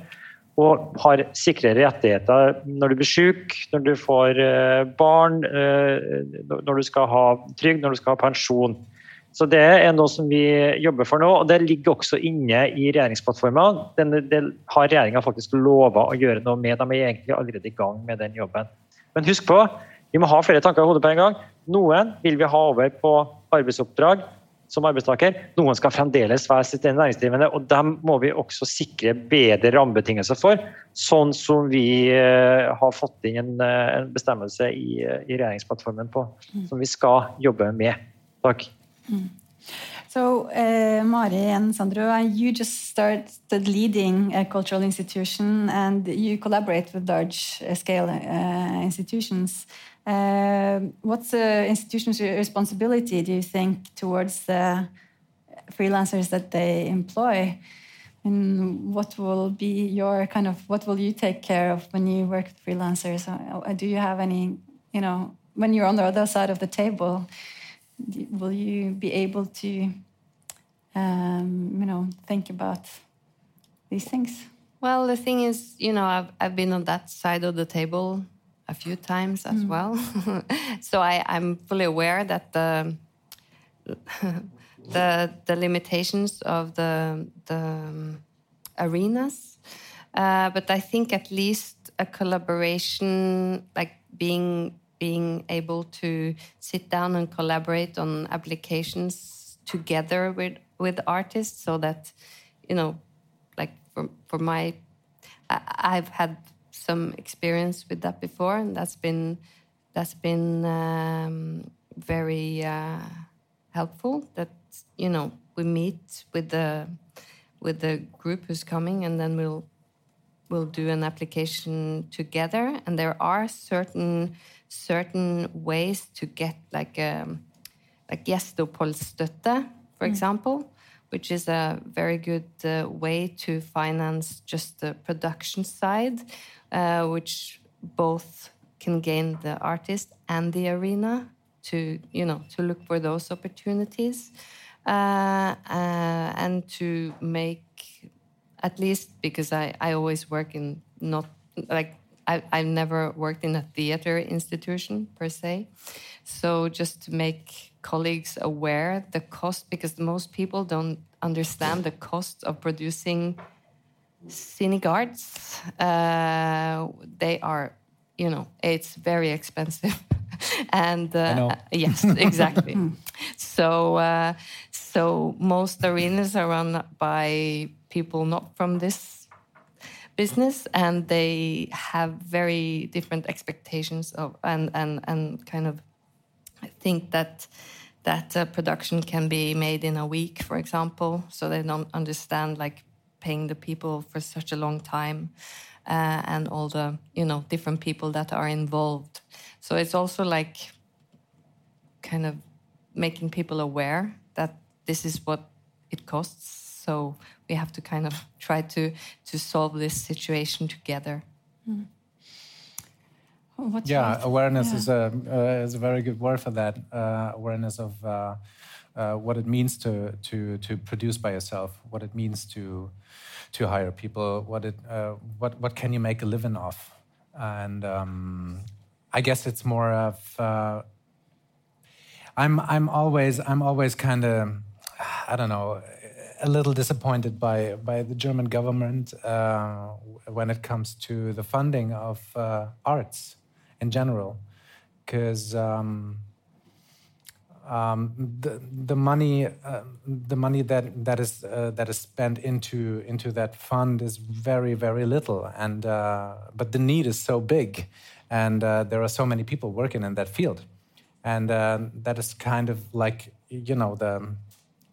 Og har sikrere rettigheter når du blir syk, når du får eh, barn, eh, når du skal ha trygd, når du skal ha pensjon. Så Det er noe som vi jobber for nå, og det ligger også inne i regjeringsplattformen. Det har regjeringa faktisk lova å gjøre noe med. De er egentlig allerede i gang med den jobben. Men husk på, vi må ha flere tanker i hodet på en gang. Noen vil vi ha over på arbeidsoppdrag som arbeidstaker. Noen skal fremdeles være selvstendig næringsdrivende, og dem må vi også sikre bedre rammebetingelser for. Sånn som vi eh, har fått inn en, eh, en bestemmelse i, eh, i regjeringsplattformen på, som vi skal jobbe med. Takk. So, uh, Mari and Sandro, you just started leading a cultural institution and you collaborate with large uh, scale uh, institutions. Uh, what's the institution's responsibility, do you think, towards the freelancers that they employ? And what will be your kind of, what will you take care of when you work with freelancers? Uh, Do you have any, you know, when you're on the other side of the table, will you be able to um, you know think about these things Well, the thing is, you know, I've, I've been on that side of the table a few times as well. so I, I'm fully aware that the, the the limitations of the the um, arenas. Uh, but I think at least a collaboration, like being being able to sit down and collaborate on applications together with with artists, so that you know, like for for my, I, I've had some experience with that before, and that's been that's been um, very uh, helpful. That you know we meet with the with the group who's coming, and then we'll we'll do an application together. And there are certain certain ways to get like um, like gjesteoppholdsstøtte, for example, which is a very good uh, way to finance just the production side, uh, which both can gain the artist and the arena to you know to look for those opportunities uh, uh, and to make at least because I, I always work in not like I, I've never worked in a theater institution per se. So just to make colleagues aware the cost because most people don't understand the cost of producing scenic arts. Uh, they are, you know, it's very expensive. and uh, yes, exactly. so uh, so most arenas are run by people not from this business and they have very different expectations of and and and kind of think that that uh, production can be made in a week for example. So they don't understand like paying the people for such a long time uh, and all the you know different people that are involved. So it's also like kind of making people aware this is what it costs. So we have to kind of try to to solve this situation together. Mm. yeah, awareness yeah. is a uh, is a very good word for that. Uh, awareness of uh, uh, what it means to to to produce by yourself, what it means to to hire people, what it uh, what what can you make a living off, and um, I guess it's more of uh, I'm I'm always I'm always kind of I don't know a little disappointed by by the German government uh, when it comes to the funding of uh, arts in general, because um, um, the the money uh, the money that that is uh, that is spent into into that fund is very very little, and uh, but the need is so big, and uh, there are so many people working in that field. And that is kind of like you know the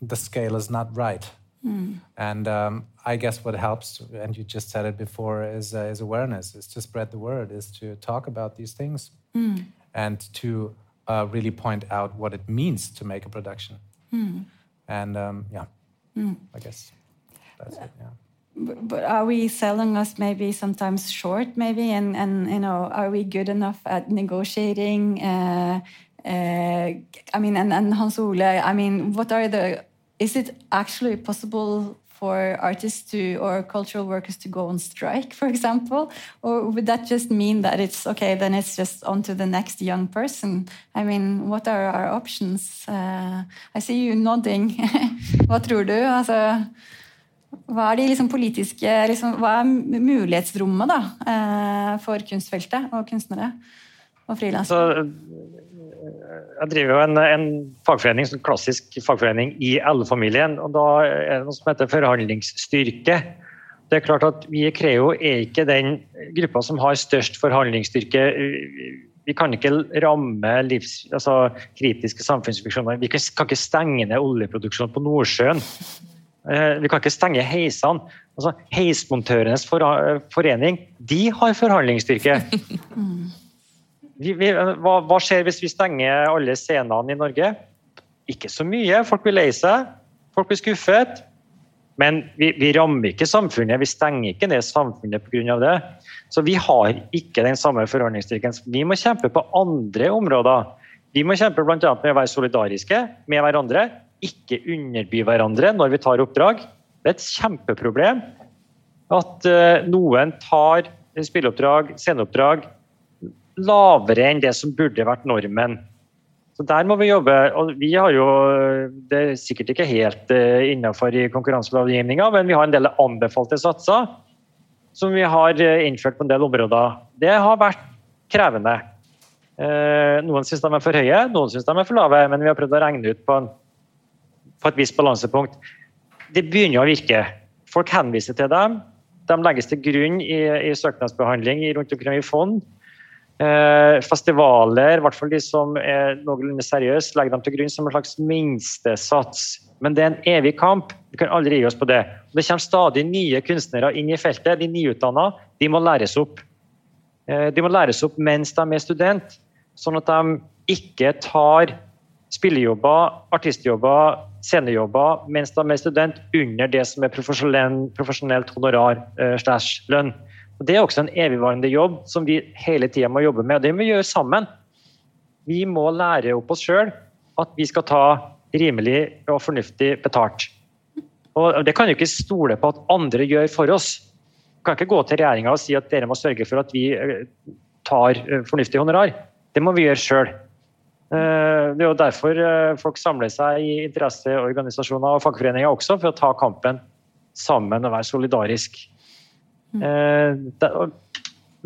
the scale is not right mm. and um, i guess what helps and you just said it before is uh, is awareness is to spread the word is to talk about these things mm. and to uh, really point out what it means to make a production mm. and um, yeah hmm. i guess that's it yeah but are we selling us maybe sometimes short maybe and and you know are we good enough at negotiating uh, uh, I mean, and, and Hans Ole, I mean, what are the, is it actually possible for artists to or cultural workers to go on strike, for example? Or would that just mean that it's okay, then it's just on to the next young person? I mean, what are our options? Uh, I see you nodding. hva tror du? Altså, hva er de liksom politiske liksom, Hva er mulighetsrommet da, uh, for kunstfeltet og kunstnere og frilansere? Jeg driver jo en, en fagforening, en klassisk fagforening i LO-familien. og Da er det noe som heter forhandlingsstyrke. Det er klart at Vi i Creo er ikke den gruppa som har størst forhandlingsstyrke. Vi kan ikke ramme livs, altså, kritiske samfunnsfunksjoner. Vi kan, kan ikke stenge ned oljeproduksjonen på Nordsjøen. Eh, vi kan ikke stenge heisene. Altså, heismontørenes forening de har forhandlingsstyrke. Vi, vi, hva, hva, skjer hvis vi stenger alle scenene i Norge? Ikke så mye. Folk blir lei seg. Folk blir skuffet. Men vi, vi rammer ikke samfunnet. Vi stenger ikke ned samfunnet pga. det. Så vi har ikke den samme forordningsstyrken. Vi må kjempe på andre områder. Vi må kjempe bl.a. med å være solidariske med hverandre, ikke underby hverandre når vi tar oppdrag. Det er et kjempeproblem at uh, noen tar spilleoppdrag, sceneoppdrag lavere enn det som burde vært normen. Så Der må vi jobbe. og vi har jo, Det er sikkert ikke helt uh, innenfor konkurranselovgivninga, men vi har en del anbefalte satser som vi har uh, innført på en del områder. Det har vært krevende. Uh, noen syns de er for høye, noen syns de er for lave, men vi har prøvd å regne ut på, en, på et visst balansepunkt. Det begynner å virke. Folk henviser til dem. De legges til grunn i, i søknadsbehandling rundt omkring i fond. Eh, festivaler, i hvert fall de som er noenlunde seriøse, legger dem til grunn som en slags minstesats. Men det er en evig kamp. Vi kan aldri gi oss på det. Det kommer stadig nye kunstnere inn i feltet. De nyutdanna de må læres opp. Eh, de må læres opp mens de er student, sånn at de ikke tar spillejobber, artistjobber, scenejobber mens de er student under det som er profesjonelt honorar eh, slash lønn. Det er også en evigvarende jobb som vi hele tida må jobbe med. og Det må vi gjøre sammen. Vi må lære opp oss sjøl at vi skal ta rimelig og fornuftig betalt. Og Det kan jo ikke stole på at andre gjør for oss. Vi kan ikke gå til regjeringa og si at dere må sørge for at vi eh, tar eh, fornuftig honorar. Det må vi gjøre sjøl. Eh, det er jo derfor folk samler seg i interesseorganisasjoner og fagforeninger også, for å ta kampen sammen og være solidarisk. Eh,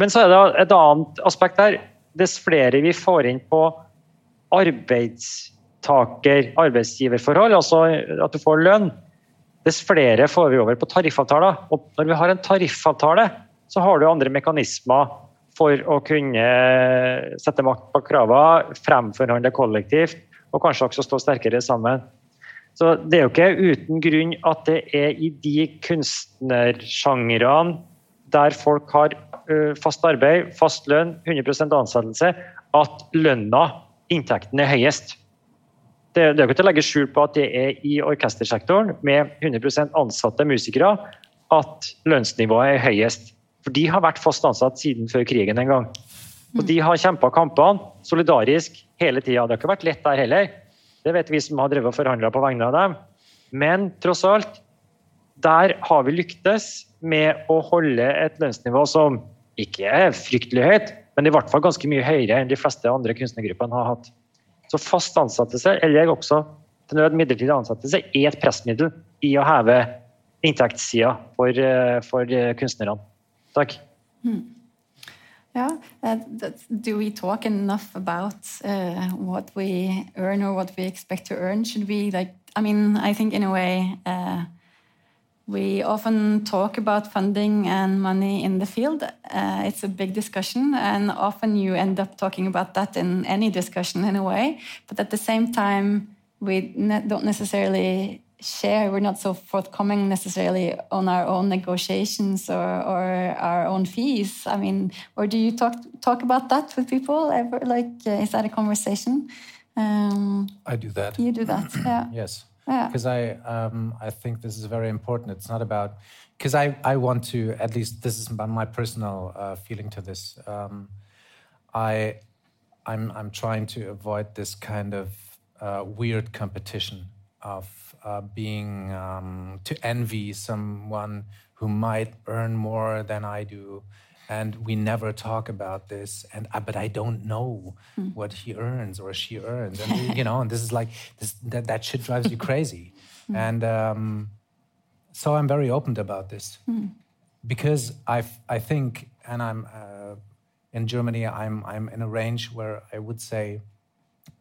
men så er det et annet aspekt der. Dess flere vi får inn på arbeidstaker, arbeidsgiverforhold, altså at du får lønn, dess flere får vi over på tariffavtaler. Og når vi har en tariffavtale, så har du andre mekanismer for å kunne sette makt på kravene, fremforhandle kollektivt og kanskje også stå sterkere sammen. Så Det er jo ikke uten grunn at det er i de kunstnersjangrene der folk har fast arbeid, fast lønn, 100 ansettelse, at lønna, inntekten, er høyest. Det, det er ikke til å legge skjul på at det er i orkestersektoren med 100% ansatte musikere at lønnsnivået er høyest. For de har vært fast ansatt siden før krigen en gang. Og de har kjempa kampene solidarisk hele tida. Det har ikke vært lett der heller. Det vet vi som har drevet og forhandla på vegne av dem. Men tross alt, der har vi lyktes med å holde et lønnsnivå som ikke er fryktelig høyt, men i hvert fall ganske mye høyere enn de fleste andre kunstnergruppene har hatt. Så fast ansettelse, eller også til nød midlertidig ansettelse, er et pressmiddel i å heve inntektssida for, eh, for kunstnerne. Takk. Ja. Yeah, uh, do we talk enough about uh, what we earn or what we expect to earn? Should we like? I mean, I think in a way, uh, we often talk about funding and money in the field. Uh, it's a big discussion, and often you end up talking about that in any discussion in a way. But at the same time, we ne don't necessarily share, we're not so forthcoming necessarily on our own negotiations or, or our own fees. I mean, or do you talk talk about that with people ever? Like, uh, is that a conversation? Um, I do that. You do that, yeah. yes because I um, I think this is very important. It's not about because I I want to at least this is my personal uh, feeling to this. Um, I I'm I'm trying to avoid this kind of uh, weird competition of uh, being um, to envy someone who might earn more than I do and we never talk about this and uh, but i don't know mm. what he earns or she earns and you know and this is like this that, that shit drives you crazy mm. and um, so i'm very open about this mm. because i i think and i'm uh, in germany i'm i'm in a range where i would say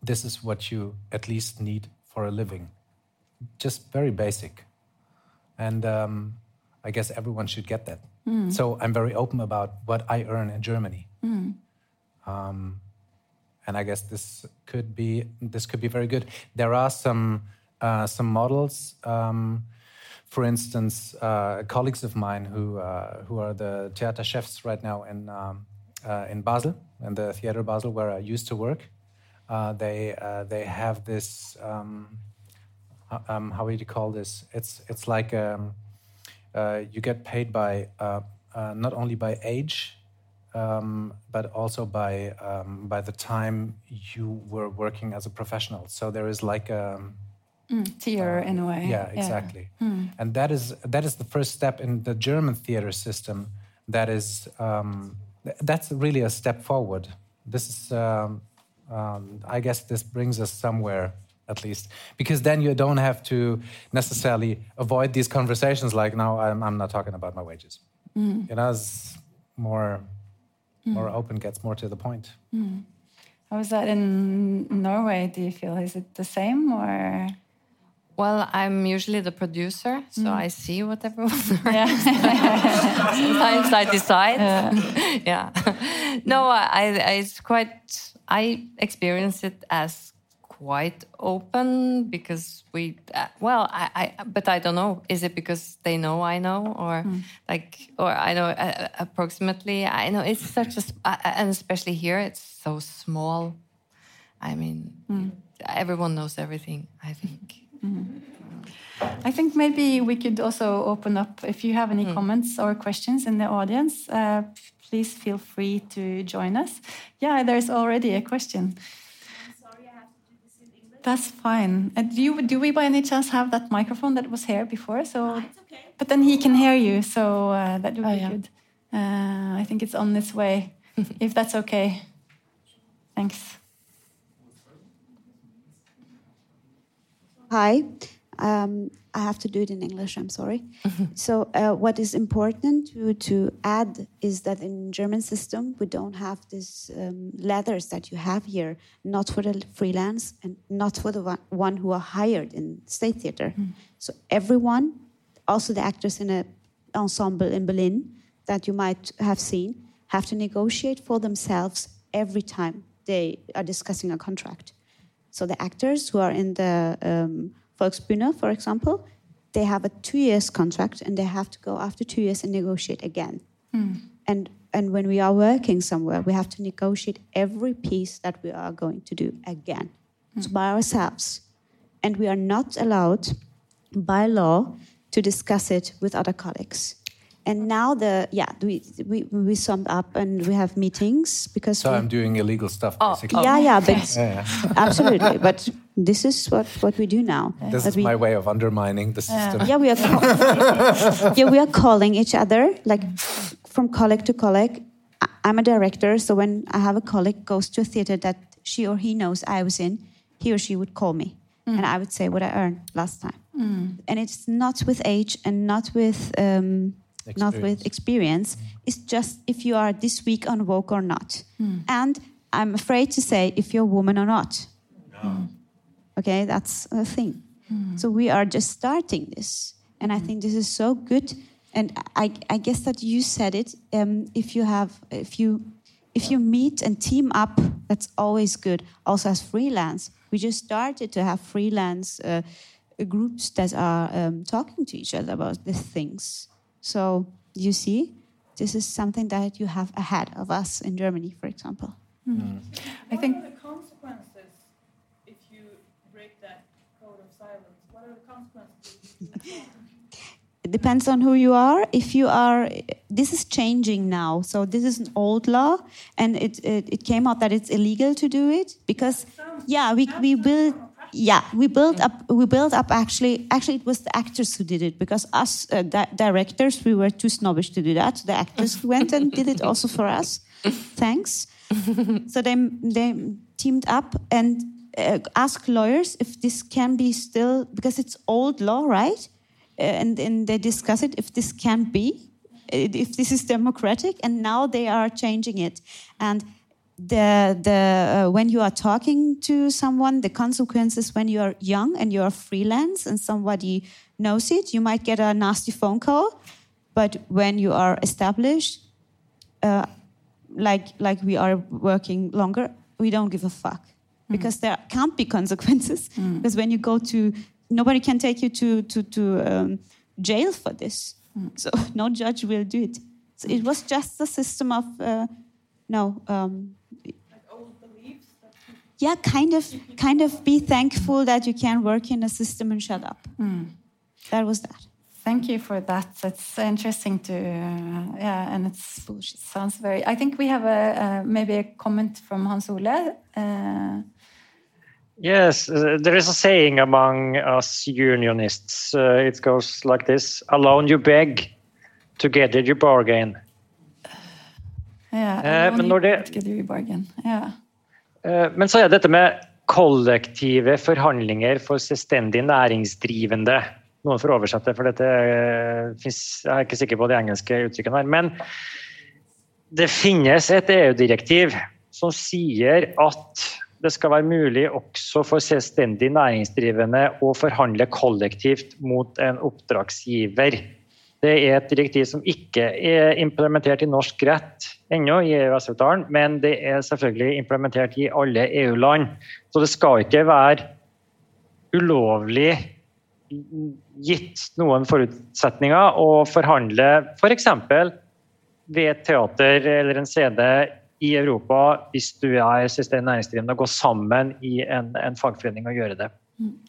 this is what you at least need for a living just very basic and um, i guess everyone should get that Mm. So I'm very open about what I earn in Germany. Mm. Um, and I guess this could be this could be very good. There are some uh, some models. Um, for instance, uh, colleagues of mine who uh, who are the theater chefs right now in um, uh, in Basel, in the theater Basel, where I used to work. Uh, they uh, they have this. Um, um, how would you call this? It's it's like um, uh, you get paid by uh, uh, not only by age, um, but also by um, by the time you were working as a professional. So there is like a mm, tier in a way. Yeah, exactly. Yeah. Mm. And that is that is the first step in the German theater system. That is um, that's really a step forward. This is um, Um, I guess this brings us somewhere at least because then you don't have to necessarily avoid these conversations like now i'm, I'm not talking about my wages Mm. you know it's more mm. more open gets more to the point mm. How is that in Norway? Do you feel is it the same or? Well, I'm usually the producer, so mm. I see what everyone Yeah. Sometimes I decide. Yeah. No, I, I, it's quite. I experience it as quite open because we. Uh, well, I, I. But I don't know. Is it because they know I know, or like, or I know uh, approximately? I know it's such a uh, and especially here, it's so small. I mean, everyone knows everything. I think. I think maybe we could also open up if you have any Hmm. comments or questions in the audience. Uh, please feel free to join us. Yeah, there's already a question. That's fine. Uh, do you do we by any chance have that microphone that was here before? So, but then he can hear you, so uh, that would Oh, be yeah. good. Uh, I think it's on its way, if that's okay. Thanks. Hi. Um, I have to do it in English, I'm sorry. so, uh, what is important to, to add is that in German system, we don't have these um, ladders that you have here, not for the freelance and not for the one, one who are hired in state theater. So, everyone, also the actors in an ensemble in Berlin that you might have seen, have to negotiate for themselves every time they are discussing a contract. So the actors who are in the um, Volksbühne, for example, they have a two years contract and they have to go after two years and negotiate again. Hmm. And and when we are working somewhere, we have to negotiate every piece that we are going to do again, hmm. so by ourselves, and we are not allowed by law to discuss it with other colleagues. And now the yeah we we, we summed up and we have meetings because so we, i'm doing illegal stuff Oh, basically. Yeah yeah but Yeah, absolutely. But this is what what we do now. This That is we, my way of undermining the system. Yeah we are ca- yeah we are calling each other like from colleague to colleague. I- i'm a director so when i have a colleague goes to a theater that she or he knows i was in he or she would call me. And i would say what i earned last time. And it's not with age and not with um, not with experience. it's just if you are this week on woke or not. And i'm afraid to say if you're a woman or not. Okay that's a thing. So we are just starting this. And i think this is so good. And i, I guess that you said it um, if you have if you if you meet and team up that's always good. Also as freelance we just started to have freelance uh, groups that are um, talking to each other about these things so you see this is something that you have ahead of us in germany for example mm-hmm. mm. I think What are the consequences if you break that code of silence? What are the consequences? It depends on who you are. If you are, this is changing now. So this is an old law, and it it, it came out that it's illegal to do it because, yeah, we we built. Yeah, we built up. We built up. Actually, actually, it was the actors who did it because us uh, di- directors we were too snobbish to do that. The actors went and did it also for us. Thanks. so they they teamed up and uh, asked lawyers if this can be still because it's old law, right? Uh, and and they discuss it if this can be, uh, if this is democratic, and now they are changing it. And the the uh, when you are talking to someone, the consequences when you are young and you are freelance and somebody knows it, you might get a nasty phone call. But when you are established, uh, like like we are working longer, we don't give a fuck because there can't be consequences. Because when you go to, nobody can take you to to to um, jail for this. So no judge will do it. So it was just the system of uh, no. Um, yeah, kind of, kind of. Be thankful that you can work in a system and shut up. That was that. Thank you for that. It's interesting to, uh, yeah, and it's bullshit. Sounds very. I think we have a uh, maybe a comment from Hans Ole. Uh, Yes, uh, there is a saying among us unionists. Uh, it goes like this Alone you beg, together you bargain. Yeah, Eh, men det-. Eh, Men så er dette med kollektive forhandlinger for selvstendig næringsdrivende. Noen får oversette, for dette eh, jeg er ikke sikker på de engelske uttrykkene her. Men det finnes et EU-direktiv som sier at det skal være mulig også for selvstendig næringsdrivende å forhandle kollektivt mot en oppdragsgiver. Det er et direktiv som ikke er implementert i norsk rett ennå, i EØS-avtalen, men det er selvfølgelig implementert i alle EU-land. Så det skal ikke være ulovlig gitt noen forutsetninger å forhandle f.eks. ved et teater eller en CD i Europa hvis du er selvstendig næringsdrivende, og går sammen i en, en fagforening og gjøre det.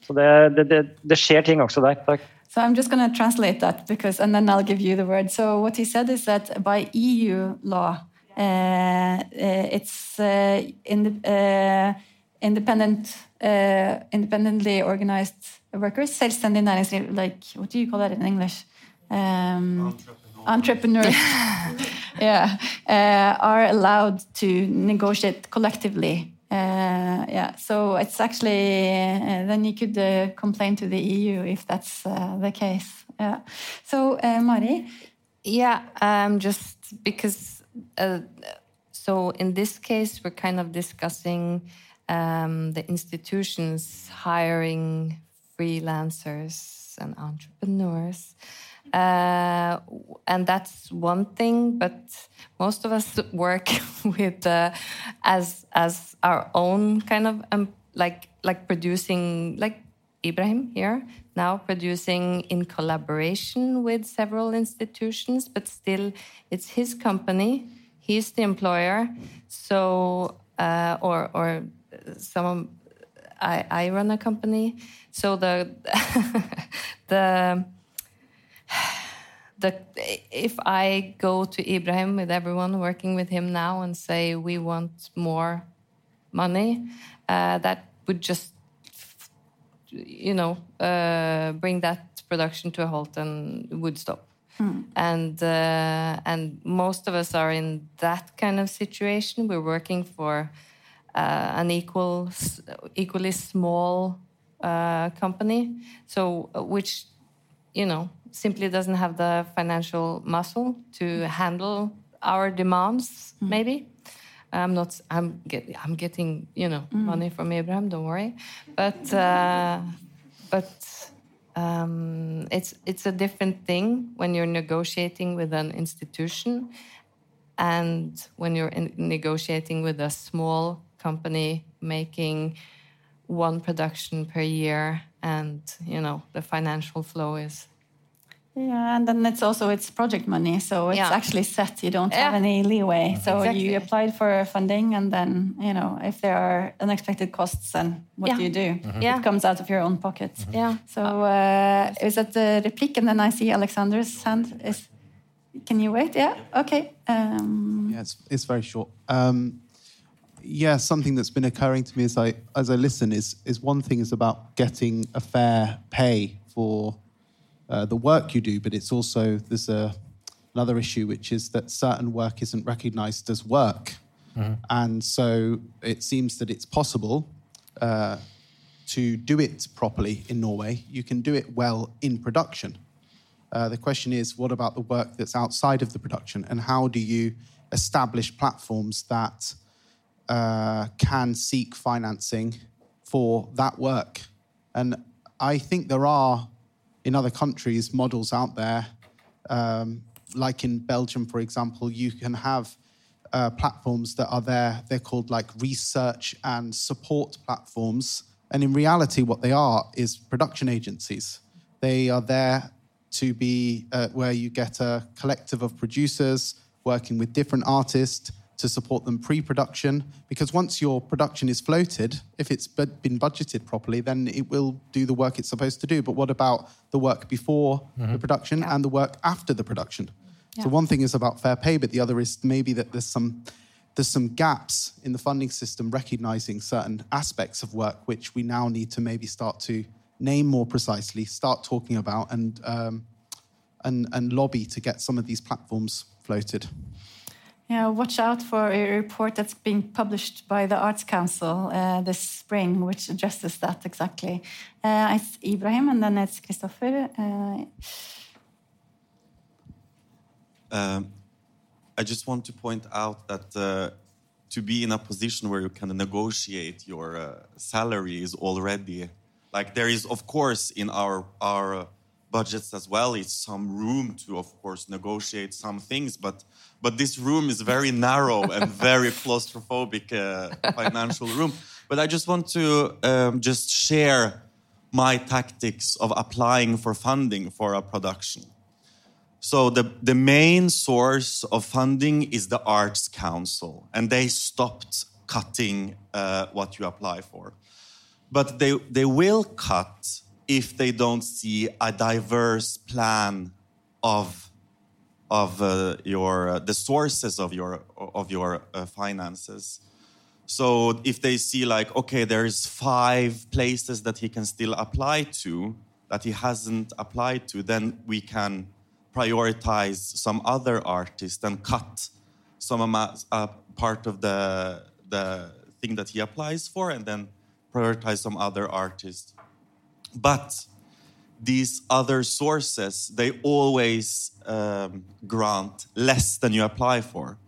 Så det, det, det, det skjer ting også der. Takk. So I'm just going to translate that because, and then I'll give you the word. So what he said is that by EU law, uh, uh, it's uh, in the, uh, independent, uh, independently organized workers, selvstendig næringsliv, like what do you call that in English? Um, entrepreneurs. yeah, uh, are allowed to negotiate collectively. Uh, yeah, so it's actually uh, then you could uh, complain to the EU if that's uh, the case. Yeah. So, uh, Mari, Yeah, um, just because. Uh, so in this case, we're kind of discussing um, the institutions hiring freelancers and entrepreneurs. Uh, and that's one thing, but most of us work with uh, as as our own kind of um, like like producing like Ibrahim here now producing in collaboration with several institutions, but still it's his company. He's the employer, so uh, or or some I I run a company, so the the the if I go to Ibrahim with everyone working with him now and say we want more money, uh, that would just you know uh, bring that production to a halt and would stop. And uh, and most of us are in that kind of situation. We're working for uh, an equal, equally small uh, company, so uh, which you know simply doesn't have the financial muscle to handle our demands. Maybe I'm not. I'm get, I'm getting you know money from Ibrahim. Don't worry, but uh, but um, it's it's a different thing when you're negotiating with an institution and when you're in, negotiating with a small company making one production per year and you know the financial flow is yeah, and then it's also it's project money, so it's Yeah. actually set. You don't have any leeway. So Exactly. you applied for funding, and then you know if there are unexpected costs, then what Yeah. do you do? Yeah. It comes out of your own pocket. yeah So uh, is that the replique? And then I see Alexander's hand. Is can you wait? Yeah. Okay. Um, Yeah, it's, it's very short. Um, yeah, something that's been occurring to me as I as I listen is is one thing is about getting a fair pay for uh, the work you do, but it's also there's a another issue which is that certain work isn't recognised as work, and so it seems that it's possible uh, to do it properly in Norway. You can do it well in production. Uh, the question is, what about the work that's outside of the production, and how do you establish platforms that uh, can seek financing for that work? And I think there are in other countries models out there, um, like in Belgium, for example, you can have uh, platforms that are there. They're called like research and support platforms. And in reality, what they are is production agencies. They are there to be uh, where you get a collective of producers working with different artists to support them pre-production because once your production is floated if it's been budgeted properly then it will do the work it's supposed to do. But what about the work before the production and the work after the production? So one thing is about fair pay but the other is maybe that there's some there's some gaps in the funding system recognizing certain aspects of work which we now need to maybe start to name more precisely start talking about and um, and, and lobby to get some of these platforms floated Yeah, watch out for a report that's being published by the Arts Council uh, this spring, which addresses that exactly. Uh, it's Ibrahim, and then it's Christopher. Uh, Um, I just want to point out that uh, to be in a position where you can negotiate your uh, salary is already like there is, of course, in our our budgets as well, It's some room to, of course, negotiate some things, but but this room is very narrow and very claustrophobic uh, financial room. But I just want to um, just share my tactics of applying for funding for a production. So the, the main source of funding is the Arts Council, and they stopped cutting uh, what you apply for. But they, they will cut if they don't see a diverse plan of, of uh, your, uh, the sources of your, of your uh, finances. So if they see like, okay, there's five places that he can still apply to that he hasn't applied to, then we can prioritize some other artist and cut some amount, uh, part of the the thing that he applies for, and then prioritize some other artist. But these other sources, they always um, grant less than you apply for.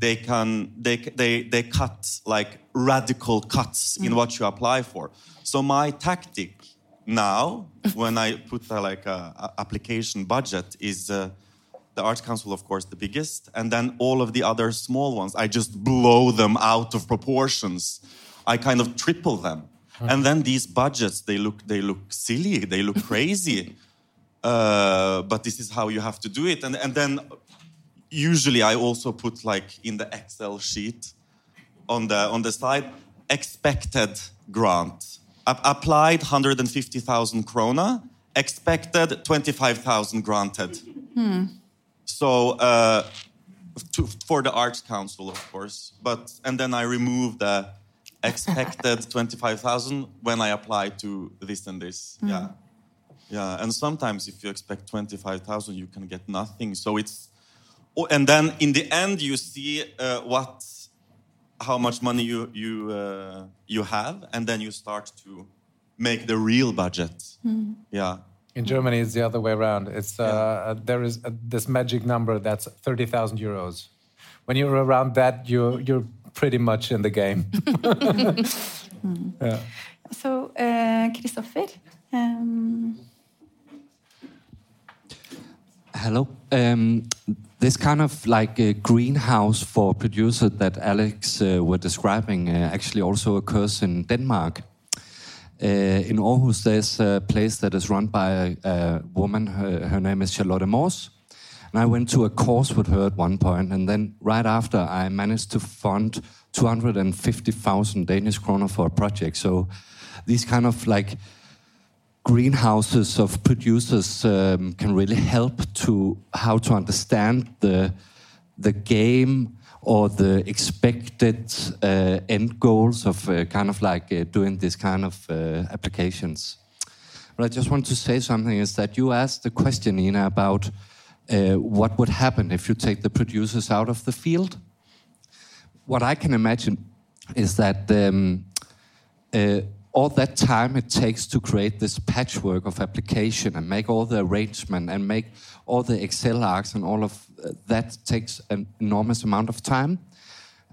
They can they they they cut like radical cuts in what you apply for. So my tactic now, when I put uh, like a, a application budget, is uh, the Arts Council, of course, the biggest, and then all of the other small ones, I just blow them out of proportions. I kind of triple them, and then these budgets they look they look silly, they look crazy. Uh, but this is how you have to do it, and and then usually I also put like in the Excel sheet on the on the side expected grant. Ap- applied 150,000 krona, expected 25,000 granted. So uh, to, for the Arts Council, of course, but and then I remove the expected 25,000 when I apply to this and this. Yeah, yeah. And sometimes if you expect 25,000, you can get nothing. So it's oh, and then in the end you see uh, what how much money you you uh, you have, and then you start to make the real budget. Yeah. In Germany, it's the other way around. It's uh, there is uh this magic number that's thirty thousand euros. When you're around that, you're you're pretty much in the game. yeah. so, uh, Christopher. Um, Hello. Um, this kind of like a greenhouse for producer that Alex uh, were describing uh, actually also occurs in Denmark. Uh, in Aarhus, there's a place that is run by a, a woman. Her, her name is Charlotte Mors. And I went to a course with her at one point, and then right after, I managed to fund 250,000 Danish kroner for a project. So these kind of like greenhouses of producers um, can really help to how to understand the the game or the expected uh, end goals of uh, kind of like uh, doing this kind of uh, applications. But I just want to say something is that you asked the question, Nina, about uh, what would happen if you take the producers out of the field. What I can imagine is that um, uh, all that time it takes to create this patchwork of application and make all the arrangement and make all the Excel arcs and all of uh, that takes an enormous amount of time.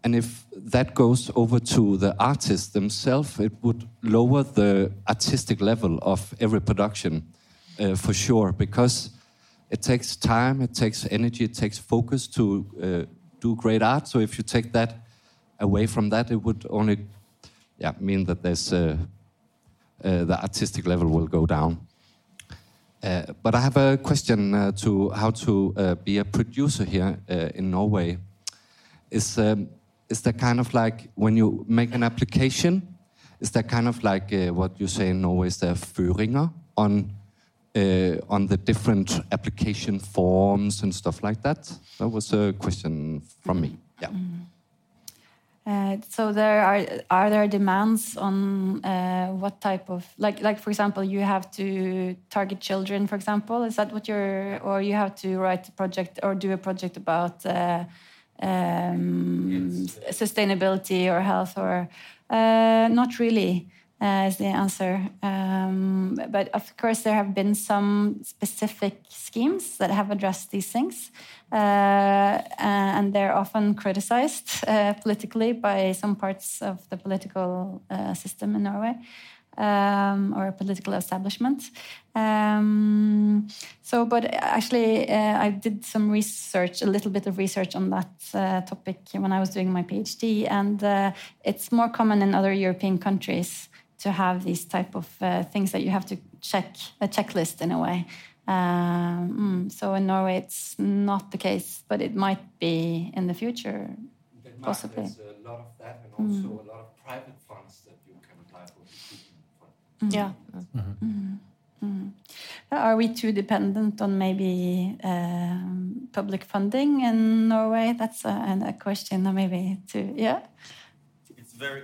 And if that goes over to the artists themselves, it would lower the artistic level of every production uh, for sure, because it takes time, it takes energy, it takes focus to uh, do great art. So if you take that away from that, it would only yeah, mean that there's uh, uh, the artistic level will go down. Uh, but I have a question uh, to how to be a producer here in Norway. Is um, is there kind of like when you make an application? Is that kind of like what you say in Norway? Is there føringer on uh, on the different application forms and stuff like that? That was a question from me. Yeah. Uh, so there are are there demands on uh, what type of like like for example you have to target children for example is that what you're or you have to write a project or do a project about uh, um, sustainability or health or uh, not really uh, is the answer. Um, but of course, there have been some specific schemes that have addressed these things, uh, and they're often criticized uh, politically by some parts of the political uh, system in Norway. Um, or a political establishment. Um, so, but actually, uh, I did some research, a little bit of research on that uh, topic when I was doing my PhD, and uh, it's more common in other European countries to have these type of uh, things that you have to check a checklist in a way. Um, so in Norway, it's not the case, but it might be in the future, Denmark, possibly. There's a lot of that, and also a lot of private funds that you can apply for. Yeah. Mm. Mm. Are we too dependent on maybe um, public funding in Norway? That's a, a question, maybe too. yeah. It's very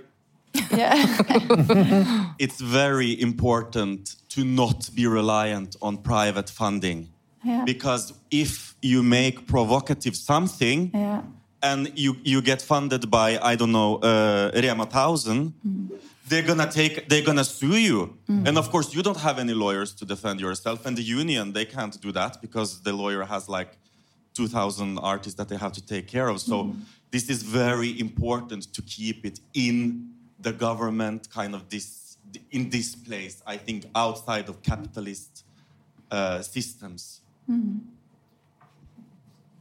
Yeah. it's very important to not be reliant on private funding. Yeah. Because if you make provocative something yeah. and you, you get funded by, I don't know, uh, Rema 1000, mm. they're gonna take, they're gonna sue you. Mm. And of course, you don't have any lawyers to defend yourself. And the union, they can't do that because the lawyer has like 2,000 artists that they have to take care of. So mm. this is very important to keep it in the government kind of this in this place i think outside of capitalist uh, systems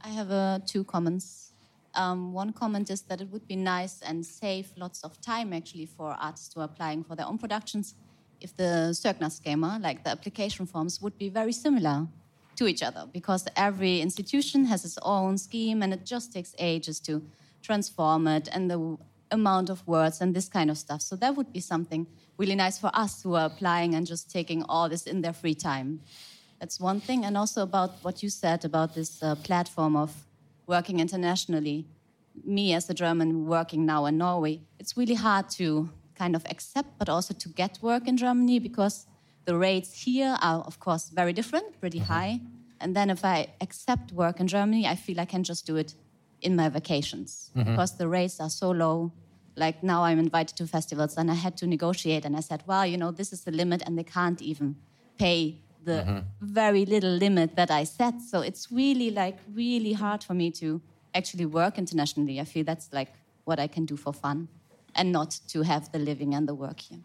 I have uh, two comments. Um, one comment is that it would be nice and save lots of time actually for artists who are applying for their own productions if the schema, like the application forms, would be very similar to each other because every institution has its own scheme and it just takes ages to transform it and the amount of words and this kind of stuff. So that would be something really nice for us who are applying and just taking all this in their free time. That's one thing. And also about what you said about this uh, platform of working internationally. Me as a German working now in Norway, it's really hard to kind of accept, but also to get work in Germany because the rates here are, of course, very different, pretty high. And then if I accept work in Germany, I feel I can just do it in my vacations because the rates are so low. Like now I'm invited to festivals and I had to negotiate and I said, well, you know, this is the limit and they can't even pay the mm-hmm. very little limit that I set. So it's really like really hard for me to actually work internationally. I feel that's like what I can do for fun and not to have the living and the work here.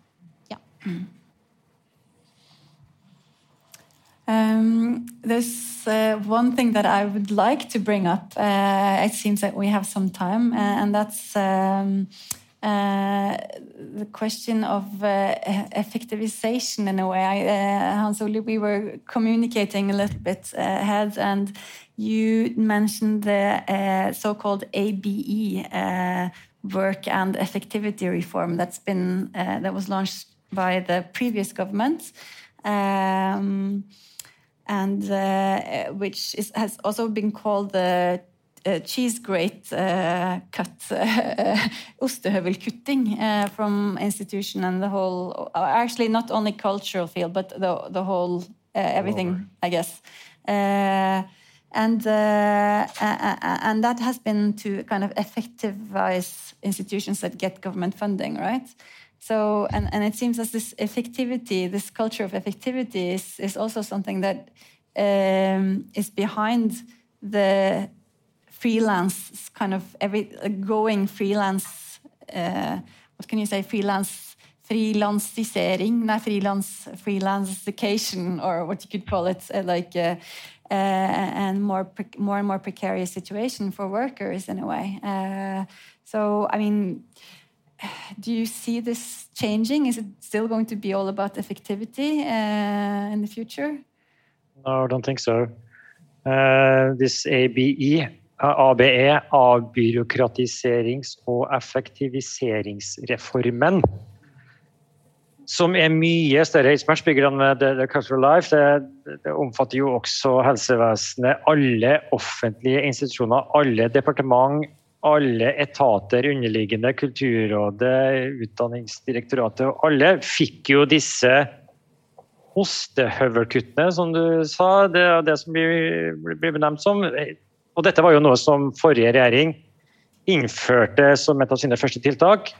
Yeah. Um, there's uh, one thing that I would like to bring up. Uh, it seems that we have some time, uh, and that's um, uh, the question of uh, effectivization in a way. I, uh, Hans Ole, we were communicating a little bit ahead, and you mentioned the uh, so-called ABE work and effectivity reform that's been that was launched by the previous government. Um, and uh, which is, has also been called the uh, cheese grate uh, cut, uh, ostehøvelkutting uh, from institution and the whole, uh, actually not only cultural field, but the, the whole, uh, everything, I guess. Uh, and, uh, and that has been to kind of effectivize institutions that get government funding, right? So, and, and it seems as this effectivity, this culture of effectivity is, is also something that um, is behind the freelance kind of every uh, growing freelance, uh, what can you say, freelance, freelancing, not freelance, freelancification, or what you could call it, uh, like, uh, uh, and more, more and more precarious situation for workers in a way. Uh, so, I mean, do you see this changing? Is it still going to be all about effectivity uh, in the future? No, I don't think so. Uh, this ABE, uh, ABE, avbyråkratiserings- og effektiviseringsreformen, som er mye større i Eidsbergsbygger enn The, The Cultural Life, det, det omfatter jo også helsevesenet, alle offentlige institusjoner, alle departement, alle etater underliggende, Kulturrådet, Utdanningsdirektoratet, og alle fikk jo disse ostehøvelkuttene, som du sa. Det er det som blir, blir benevnt som. Og dette var jo noe som forrige regjering innførte som et av sine første tiltak,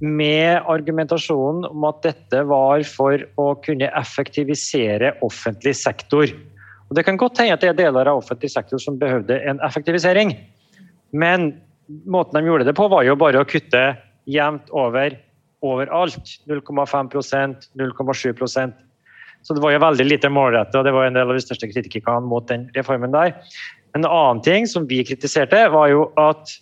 med argumentasjonen om at dette var for å kunne effektivisere offentlig sektor. Og Det kan godt hende at det er deler av offentlig sektor som behøvde en effektivisering. Men måten de gjorde det på, var jo bare å kutte jevnt over overalt. 0,5% 0,7% Så det var jo veldig lite målrettet, og det var en del av de største kritikerne mot den reformen der. En annen ting som vi kritiserte, var jo at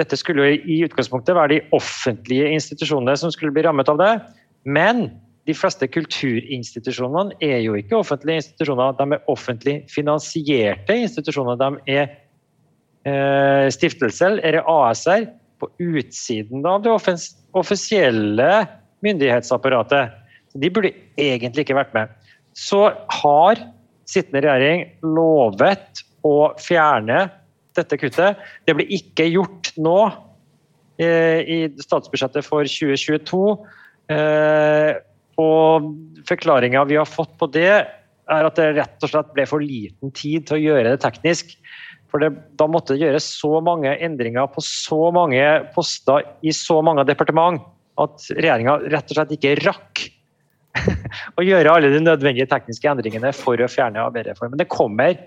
dette skulle jo i utgangspunktet være de offentlige institusjonene som skulle bli rammet av det. Men de fleste kulturinstitusjonene er jo ikke offentlige institusjoner. De er offentlig finansierte institusjoner. De er eh, stiftelser eller AS-er på utsiden av det offisielle myndighetsapparatet. De burde egentlig ikke vært med. Så har sittende regjering lovet å fjerne dette kuttet. Det ble ikke gjort nå eh, i statsbudsjettet for 2022. Eh, og forklaringa vi har fått på det, er at det rett og slett ble for liten tid til å gjøre det teknisk. For det, da måtte det gjøres så mange endringer på så mange poster i så mange departement at regjeringa rett og slett ikke rakk å gjøre alle de nødvendige tekniske endringene for å fjerne ABE-reformen. Det kommer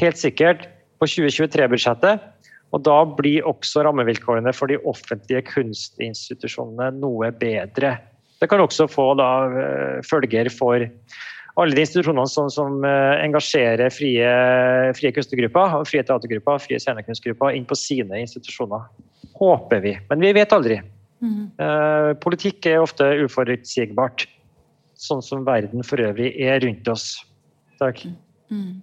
helt sikkert på 2023-budsjettet. Og da blir også rammevilkårene for de offentlige kunstinstitusjonene noe bedre. Det kan også få da, eh, følger for alle de institusjonene som, som eh, engasjerer frie, frie kunstnergrupper, frie teatergrupper, frie scenekunstgrupper inn på sine institusjoner. Håper vi, men vi vet aldri. Mm. Eh, politikk er ofte uforutsigbart, sånn som verden for øvrig er rundt oss. Takk. Mm.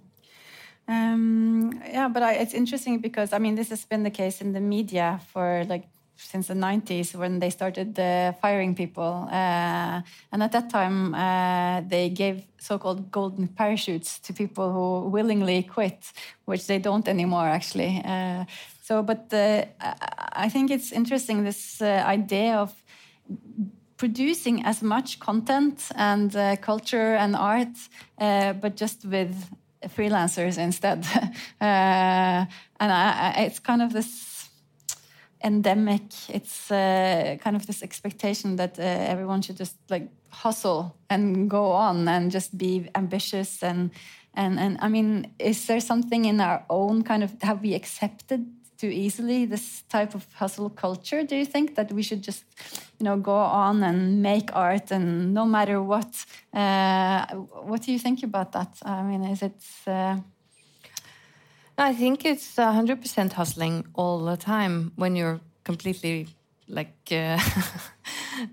Um, yeah, but I, it's interesting because I mean this has been the case in the media for like since the 90s when they started uh, firing people. Uh, and at that time, uh, they gave so called golden parachutes to people who willingly quit, which they don't anymore, actually. Uh, so, but uh, I think it's interesting this uh, idea of producing as much content and culture and art, but just with freelancers instead. and I, I, it's kind of this endemic, it's uh, kind of this expectation that uh, everyone should just like hustle and go on and just be ambitious and and and I mean, is there something in our own kind of have we accepted too easily this type of hustle culture do you think? That we should just you know go on and make art and no matter what? Uh, what do you think about that? I mean is it uh... i think it's 100% hustling all the time when you're completely like uh,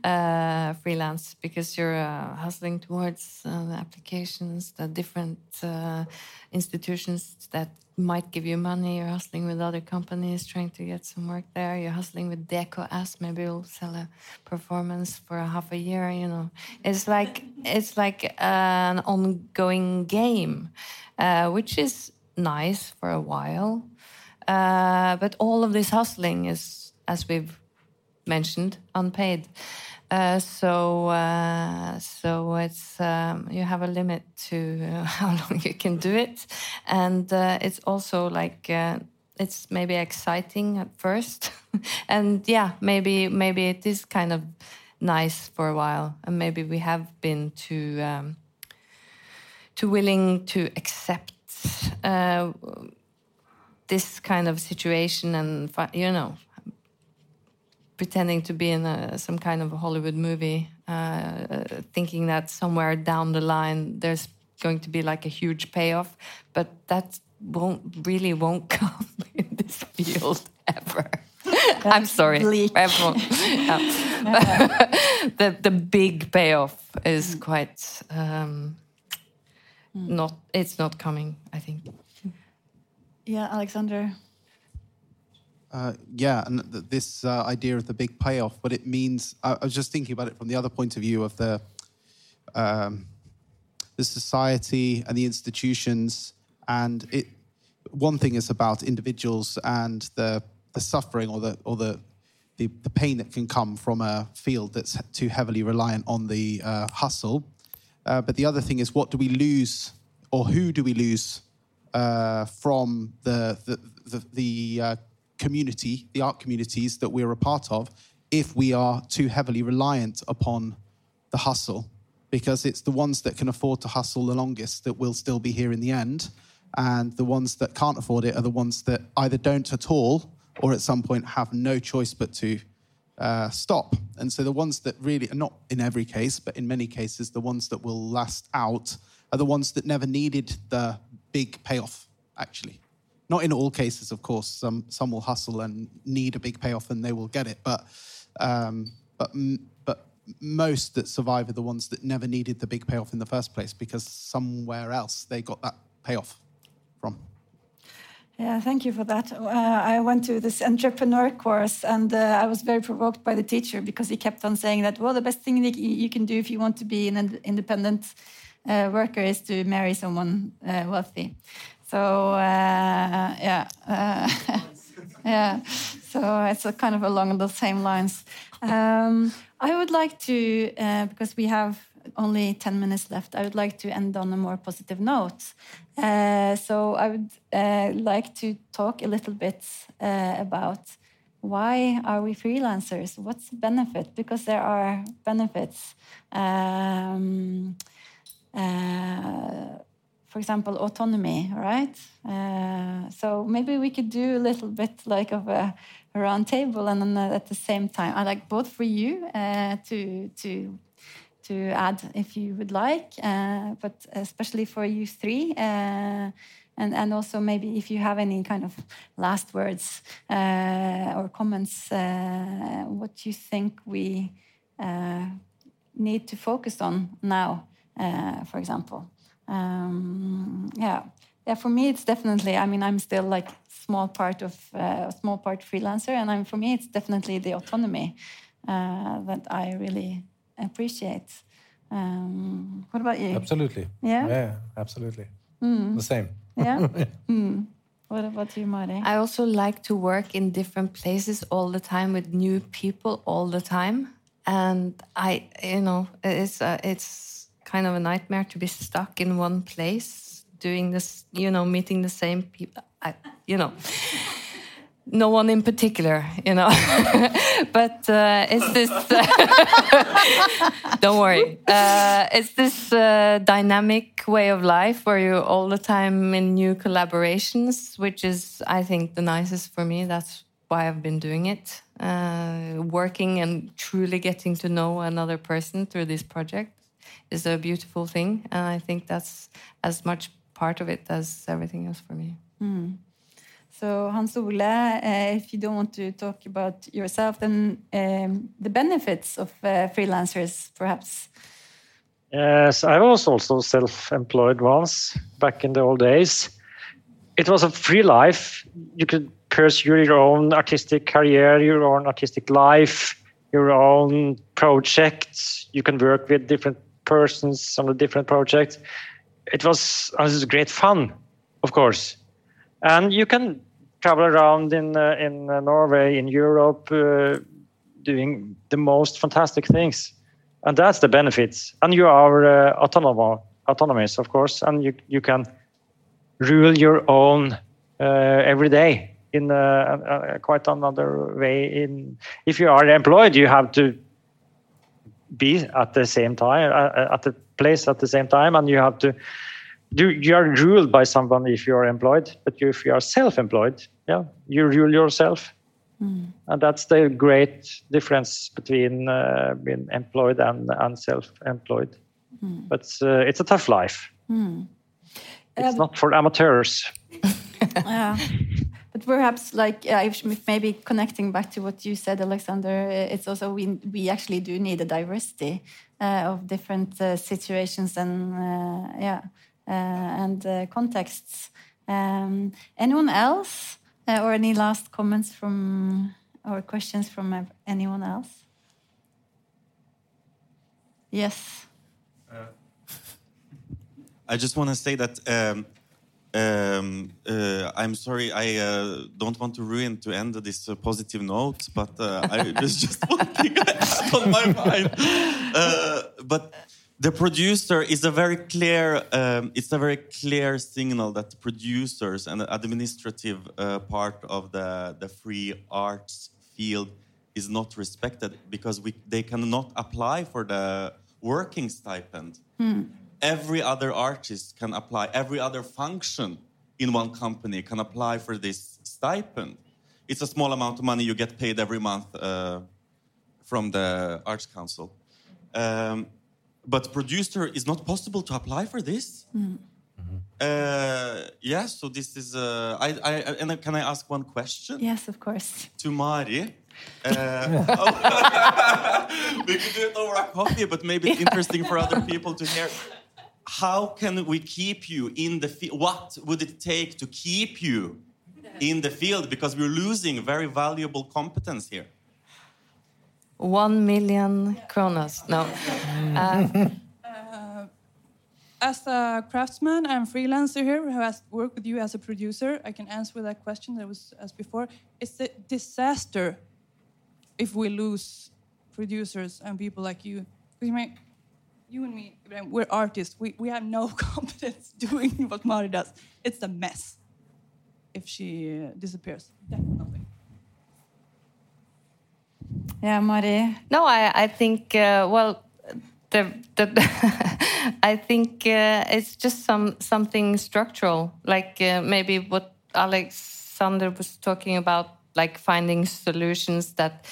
uh, freelance because you're uh, hustling towards uh, the applications, the different uh, institutions that might give you money. You're hustling with other companies trying to get some work there. You're hustling with DKS. Maybe you'll sell a performance for a half a year. You know, it's like it's like an ongoing game, uh, which is nice for a while. but all of this hustling is, as we've mentioned, unpaid. Uh, so uh, so it's um, you have a limit to uh, how long you can do it, and uh, it's also like uh, it's maybe exciting at first, and yeah, maybe maybe it is kind of nice for a while, and maybe we have been too um, too willing to accept uh, this kind of situation, and you know pretending to be in a, some kind of a Hollywood movie, uh, thinking that somewhere down the line there's going to be like a huge payoff, but that won't really won't come in this field ever. I'm sorry, everyone. the the big payoff is quite um, not. It's not coming. I think. Yeah, Alexander. Uh, yeah, and th this uh, idea of the big payoff, but it means I, I, was just thinking about it from the other point of view of the um, the society and the institutions, and it. One thing is about individuals and the the suffering or the or the the, the pain that can come from a field that's too heavily reliant on the uh, hustle. Uh, but the other thing is, what do we lose, or who do we lose uh, from the the the, the community, the art communities that we're a part of, if we are too heavily reliant upon the hustle, because it's the ones that can afford to hustle the longest that will still be here in the end. And the ones that can't afford it are the ones that either don't at all or at some point have no choice but to uh, stop. And so the ones that really, not in every case, but in many cases, the ones that will last out are the ones that never needed the big payoff, actually. Not in all cases, of course. Some, some will hustle and need a big payoff and they will get it. But, um, but, but most that survive are the ones that never needed the big payoff in the first place because somewhere else they got that payoff from. Yeah, thank you for that. Uh, I went to this entrepreneur course and uh, I was very provoked by the teacher because he kept on saying that, well, the best thing you can do if you want to be an independent uh, worker is to marry someone uh, wealthy. So, uh, yeah. uh, yeah, so it's kind of along the same lines. Um, I would like to, because we have only 10 minutes left, I would like to end on a more positive note. Uh, so I would uh, like to talk a little bit uh, about why are we freelancers? What's the benefit? Because there are benefits. Um, uh, for example, autonomy, right? Uh, so maybe we could do a little bit like of a, round table, and then at the same time, I like both for you uh, to to to add if you would like, uh, but especially for you three. Uh, and, and also maybe if you have any kind of last words uh, or comments, uh, what you think we uh, need to focus on now, for example. Um, yeah, yeah. For me, it's definitely. I mean, I'm still like small part of uh, a small part freelancer, and I'm for me, it's definitely the autonomy uh, that I really appreciate. Um, what about you? Absolutely. Yeah? Yeah, absolutely. Mm. The same. Yeah. mm. What about you, Mari? I also like to work in different places all the time with new people all the time, and I, you know, it's uh, it's kind of a nightmare to be stuck in one place doing this, you know, meeting the same people. I, you know, no one in particular, you know, but uh, it's this. don't worry. Uh, it's this uh, dynamic way of life where you're all the time in new collaborations, which is, I think, the nicest for me. That's why I've been doing it. Uh, working and truly getting to know another person through this project is a beautiful thing. And I think that's as much part of it as everything else for me. Mm. So Hans Ole, uh, if you don't want to talk about yourself, then um, the benefits of uh, freelancers, perhaps. Yes, I was also self-employed once back in the old days. It was a free life. You could pursue your own artistic career, your own artistic life, your own projects. You can work with different persons on a different projects. It was, it was great fun, of course and you can travel around in uh, in uh, Norway, in Europe, uh, doing the most fantastic things, and that's the benefits. And you are uh, autonomous, autonomous, of course, and you you can rule your own uh, every day in uh, quite another way. In if you are employed, you have to be at the same time at the place at the same time, and you have to you are ruled by someone if you are employed, but if you are self-employed, yeah, you rule yourself, mm. and that's the great difference between uh, being employed and, and self-employed. Mm. But uh, it's a tough life. Mm. It's Um, not for amateurs. yeah. But perhaps, like, uh, if maybe connecting back to what you said, Alexander, it's also we we actually do need a diversity uh, of different uh, situations and uh, yeah uh, and uh, contexts. Um, anyone else, uh, or any last comments from or questions from uh, anyone else? Yes. I just want to say that um, um, uh, I'm sorry, I uh, don't want to ruin to end this uh, positive note, but uh, I there's just one thing I had on my mind. Uh, but the producer is a very clear um, it's a very clear signal that the producers and the administrative uh, part of the, the free arts field is not respected because we, they cannot apply for the working stipend. Every other artist can apply every other function in one company can apply for this stipend. It's a small amount of money you get paid every month uh, from the arts council. Um, but producer is not possible to apply for this. Uh, yeah, so this is. Uh, I, I, and then can I ask one question Yes, of course. to Mari? Uh, oh, we could do it over a coffee, but maybe it's interesting for other people to hear. How can we keep you in the field? What would it take to keep you in the field? Because we're losing very valuable competence here. One million kronas. No. Uh, As a craftsman and freelancer here who has worked with you as a producer, I can answer that question that was asked before. It's a disaster if we lose producers and people like you. Because you, may- you and me, we're artists. We, we have no competence doing what Mari does. It's a mess if she uh, disappears. Definitely. Yeah, Mari. No, I, I think, uh, well, the, the I think uh, it's just some something structural, like uh, maybe what Alexander was talking about, like finding solutions that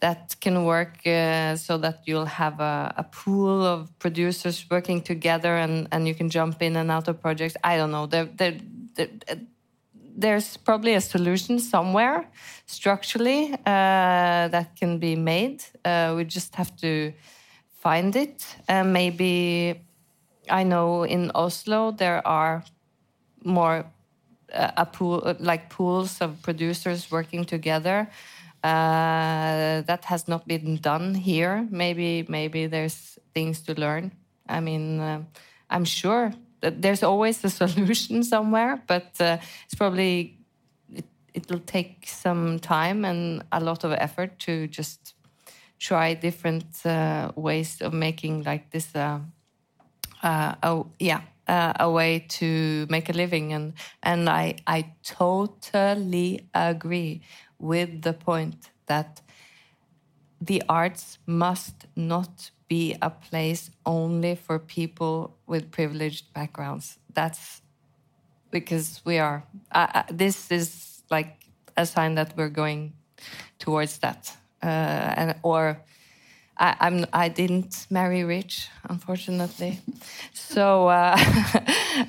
that can work uh, so that you'll have a, a pool of producers working together and, and you can jump in and out of projects. I don't know. There, there, there, there's probably a solution somewhere structurally uh, that can be made. Uh, we just have to find it. Uh, maybe I know in Oslo there are more uh, a pool like pools of producers working together. Uh, that has not been done here. Maybe maybe there's things to learn. I mean, uh, I'm sure there's always a solution somewhere, but uh, it's probably it, it'll take some time and a lot of effort to just try different uh, ways of making like this. Uh, a, yeah, uh, a way to make a living, and and I I totally agree with the point that the arts must not be a place only for people with privileged backgrounds. That's because we are. Uh, this is like a sign that we're going towards that, uh, and or. I, I'm. I didn't marry rich, unfortunately. so uh,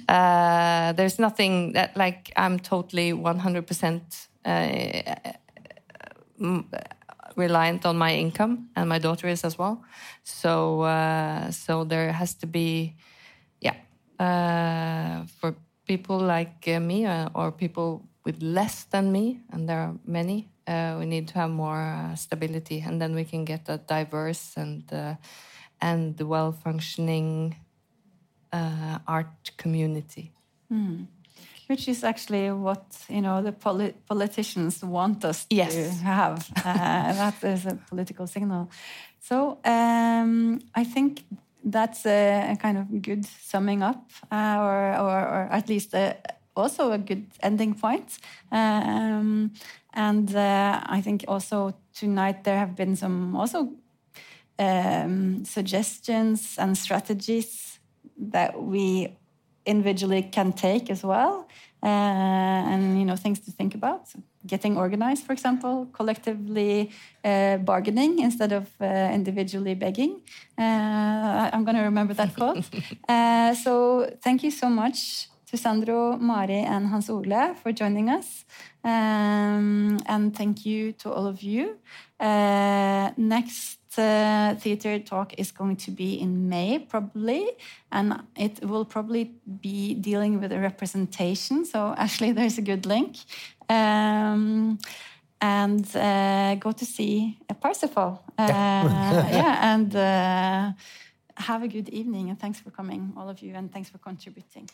uh, there's nothing that like I'm totally 100 percent uh, reliant on my income, and my daughter is as well. So uh, so there has to be, yeah, uh, for people like uh, me uh, or people with less than me, and there are many. Uh, we need to have more stability, and then we can get a diverse and and well functioning art community. Which is actually what you know the poli- politicians want us Yes. to have. Uh, that is a political signal. So um, I think that's a, a kind of good summing up, uh, or, or or at least a, also a good ending point. Um, and uh, I think also tonight there have been some also um, suggestions and strategies that we individually can take as well uh, and you know things to think about getting organized for example collectively uh, bargaining instead of uh, individually begging uh, i'm going to remember that quote uh, so thank you so much to Sandro, Mari, and Hans Ole for joining us. Um, and thank you to all of you. Uh, next uh, theater talk is going to be in May, probably, and it will probably be dealing with a representation. So, actually, there's a good link. Um, and uh, go to see uh, Parsifal. Uh, yeah, and uh, have a good evening. And thanks for coming, all of you, and thanks for contributing.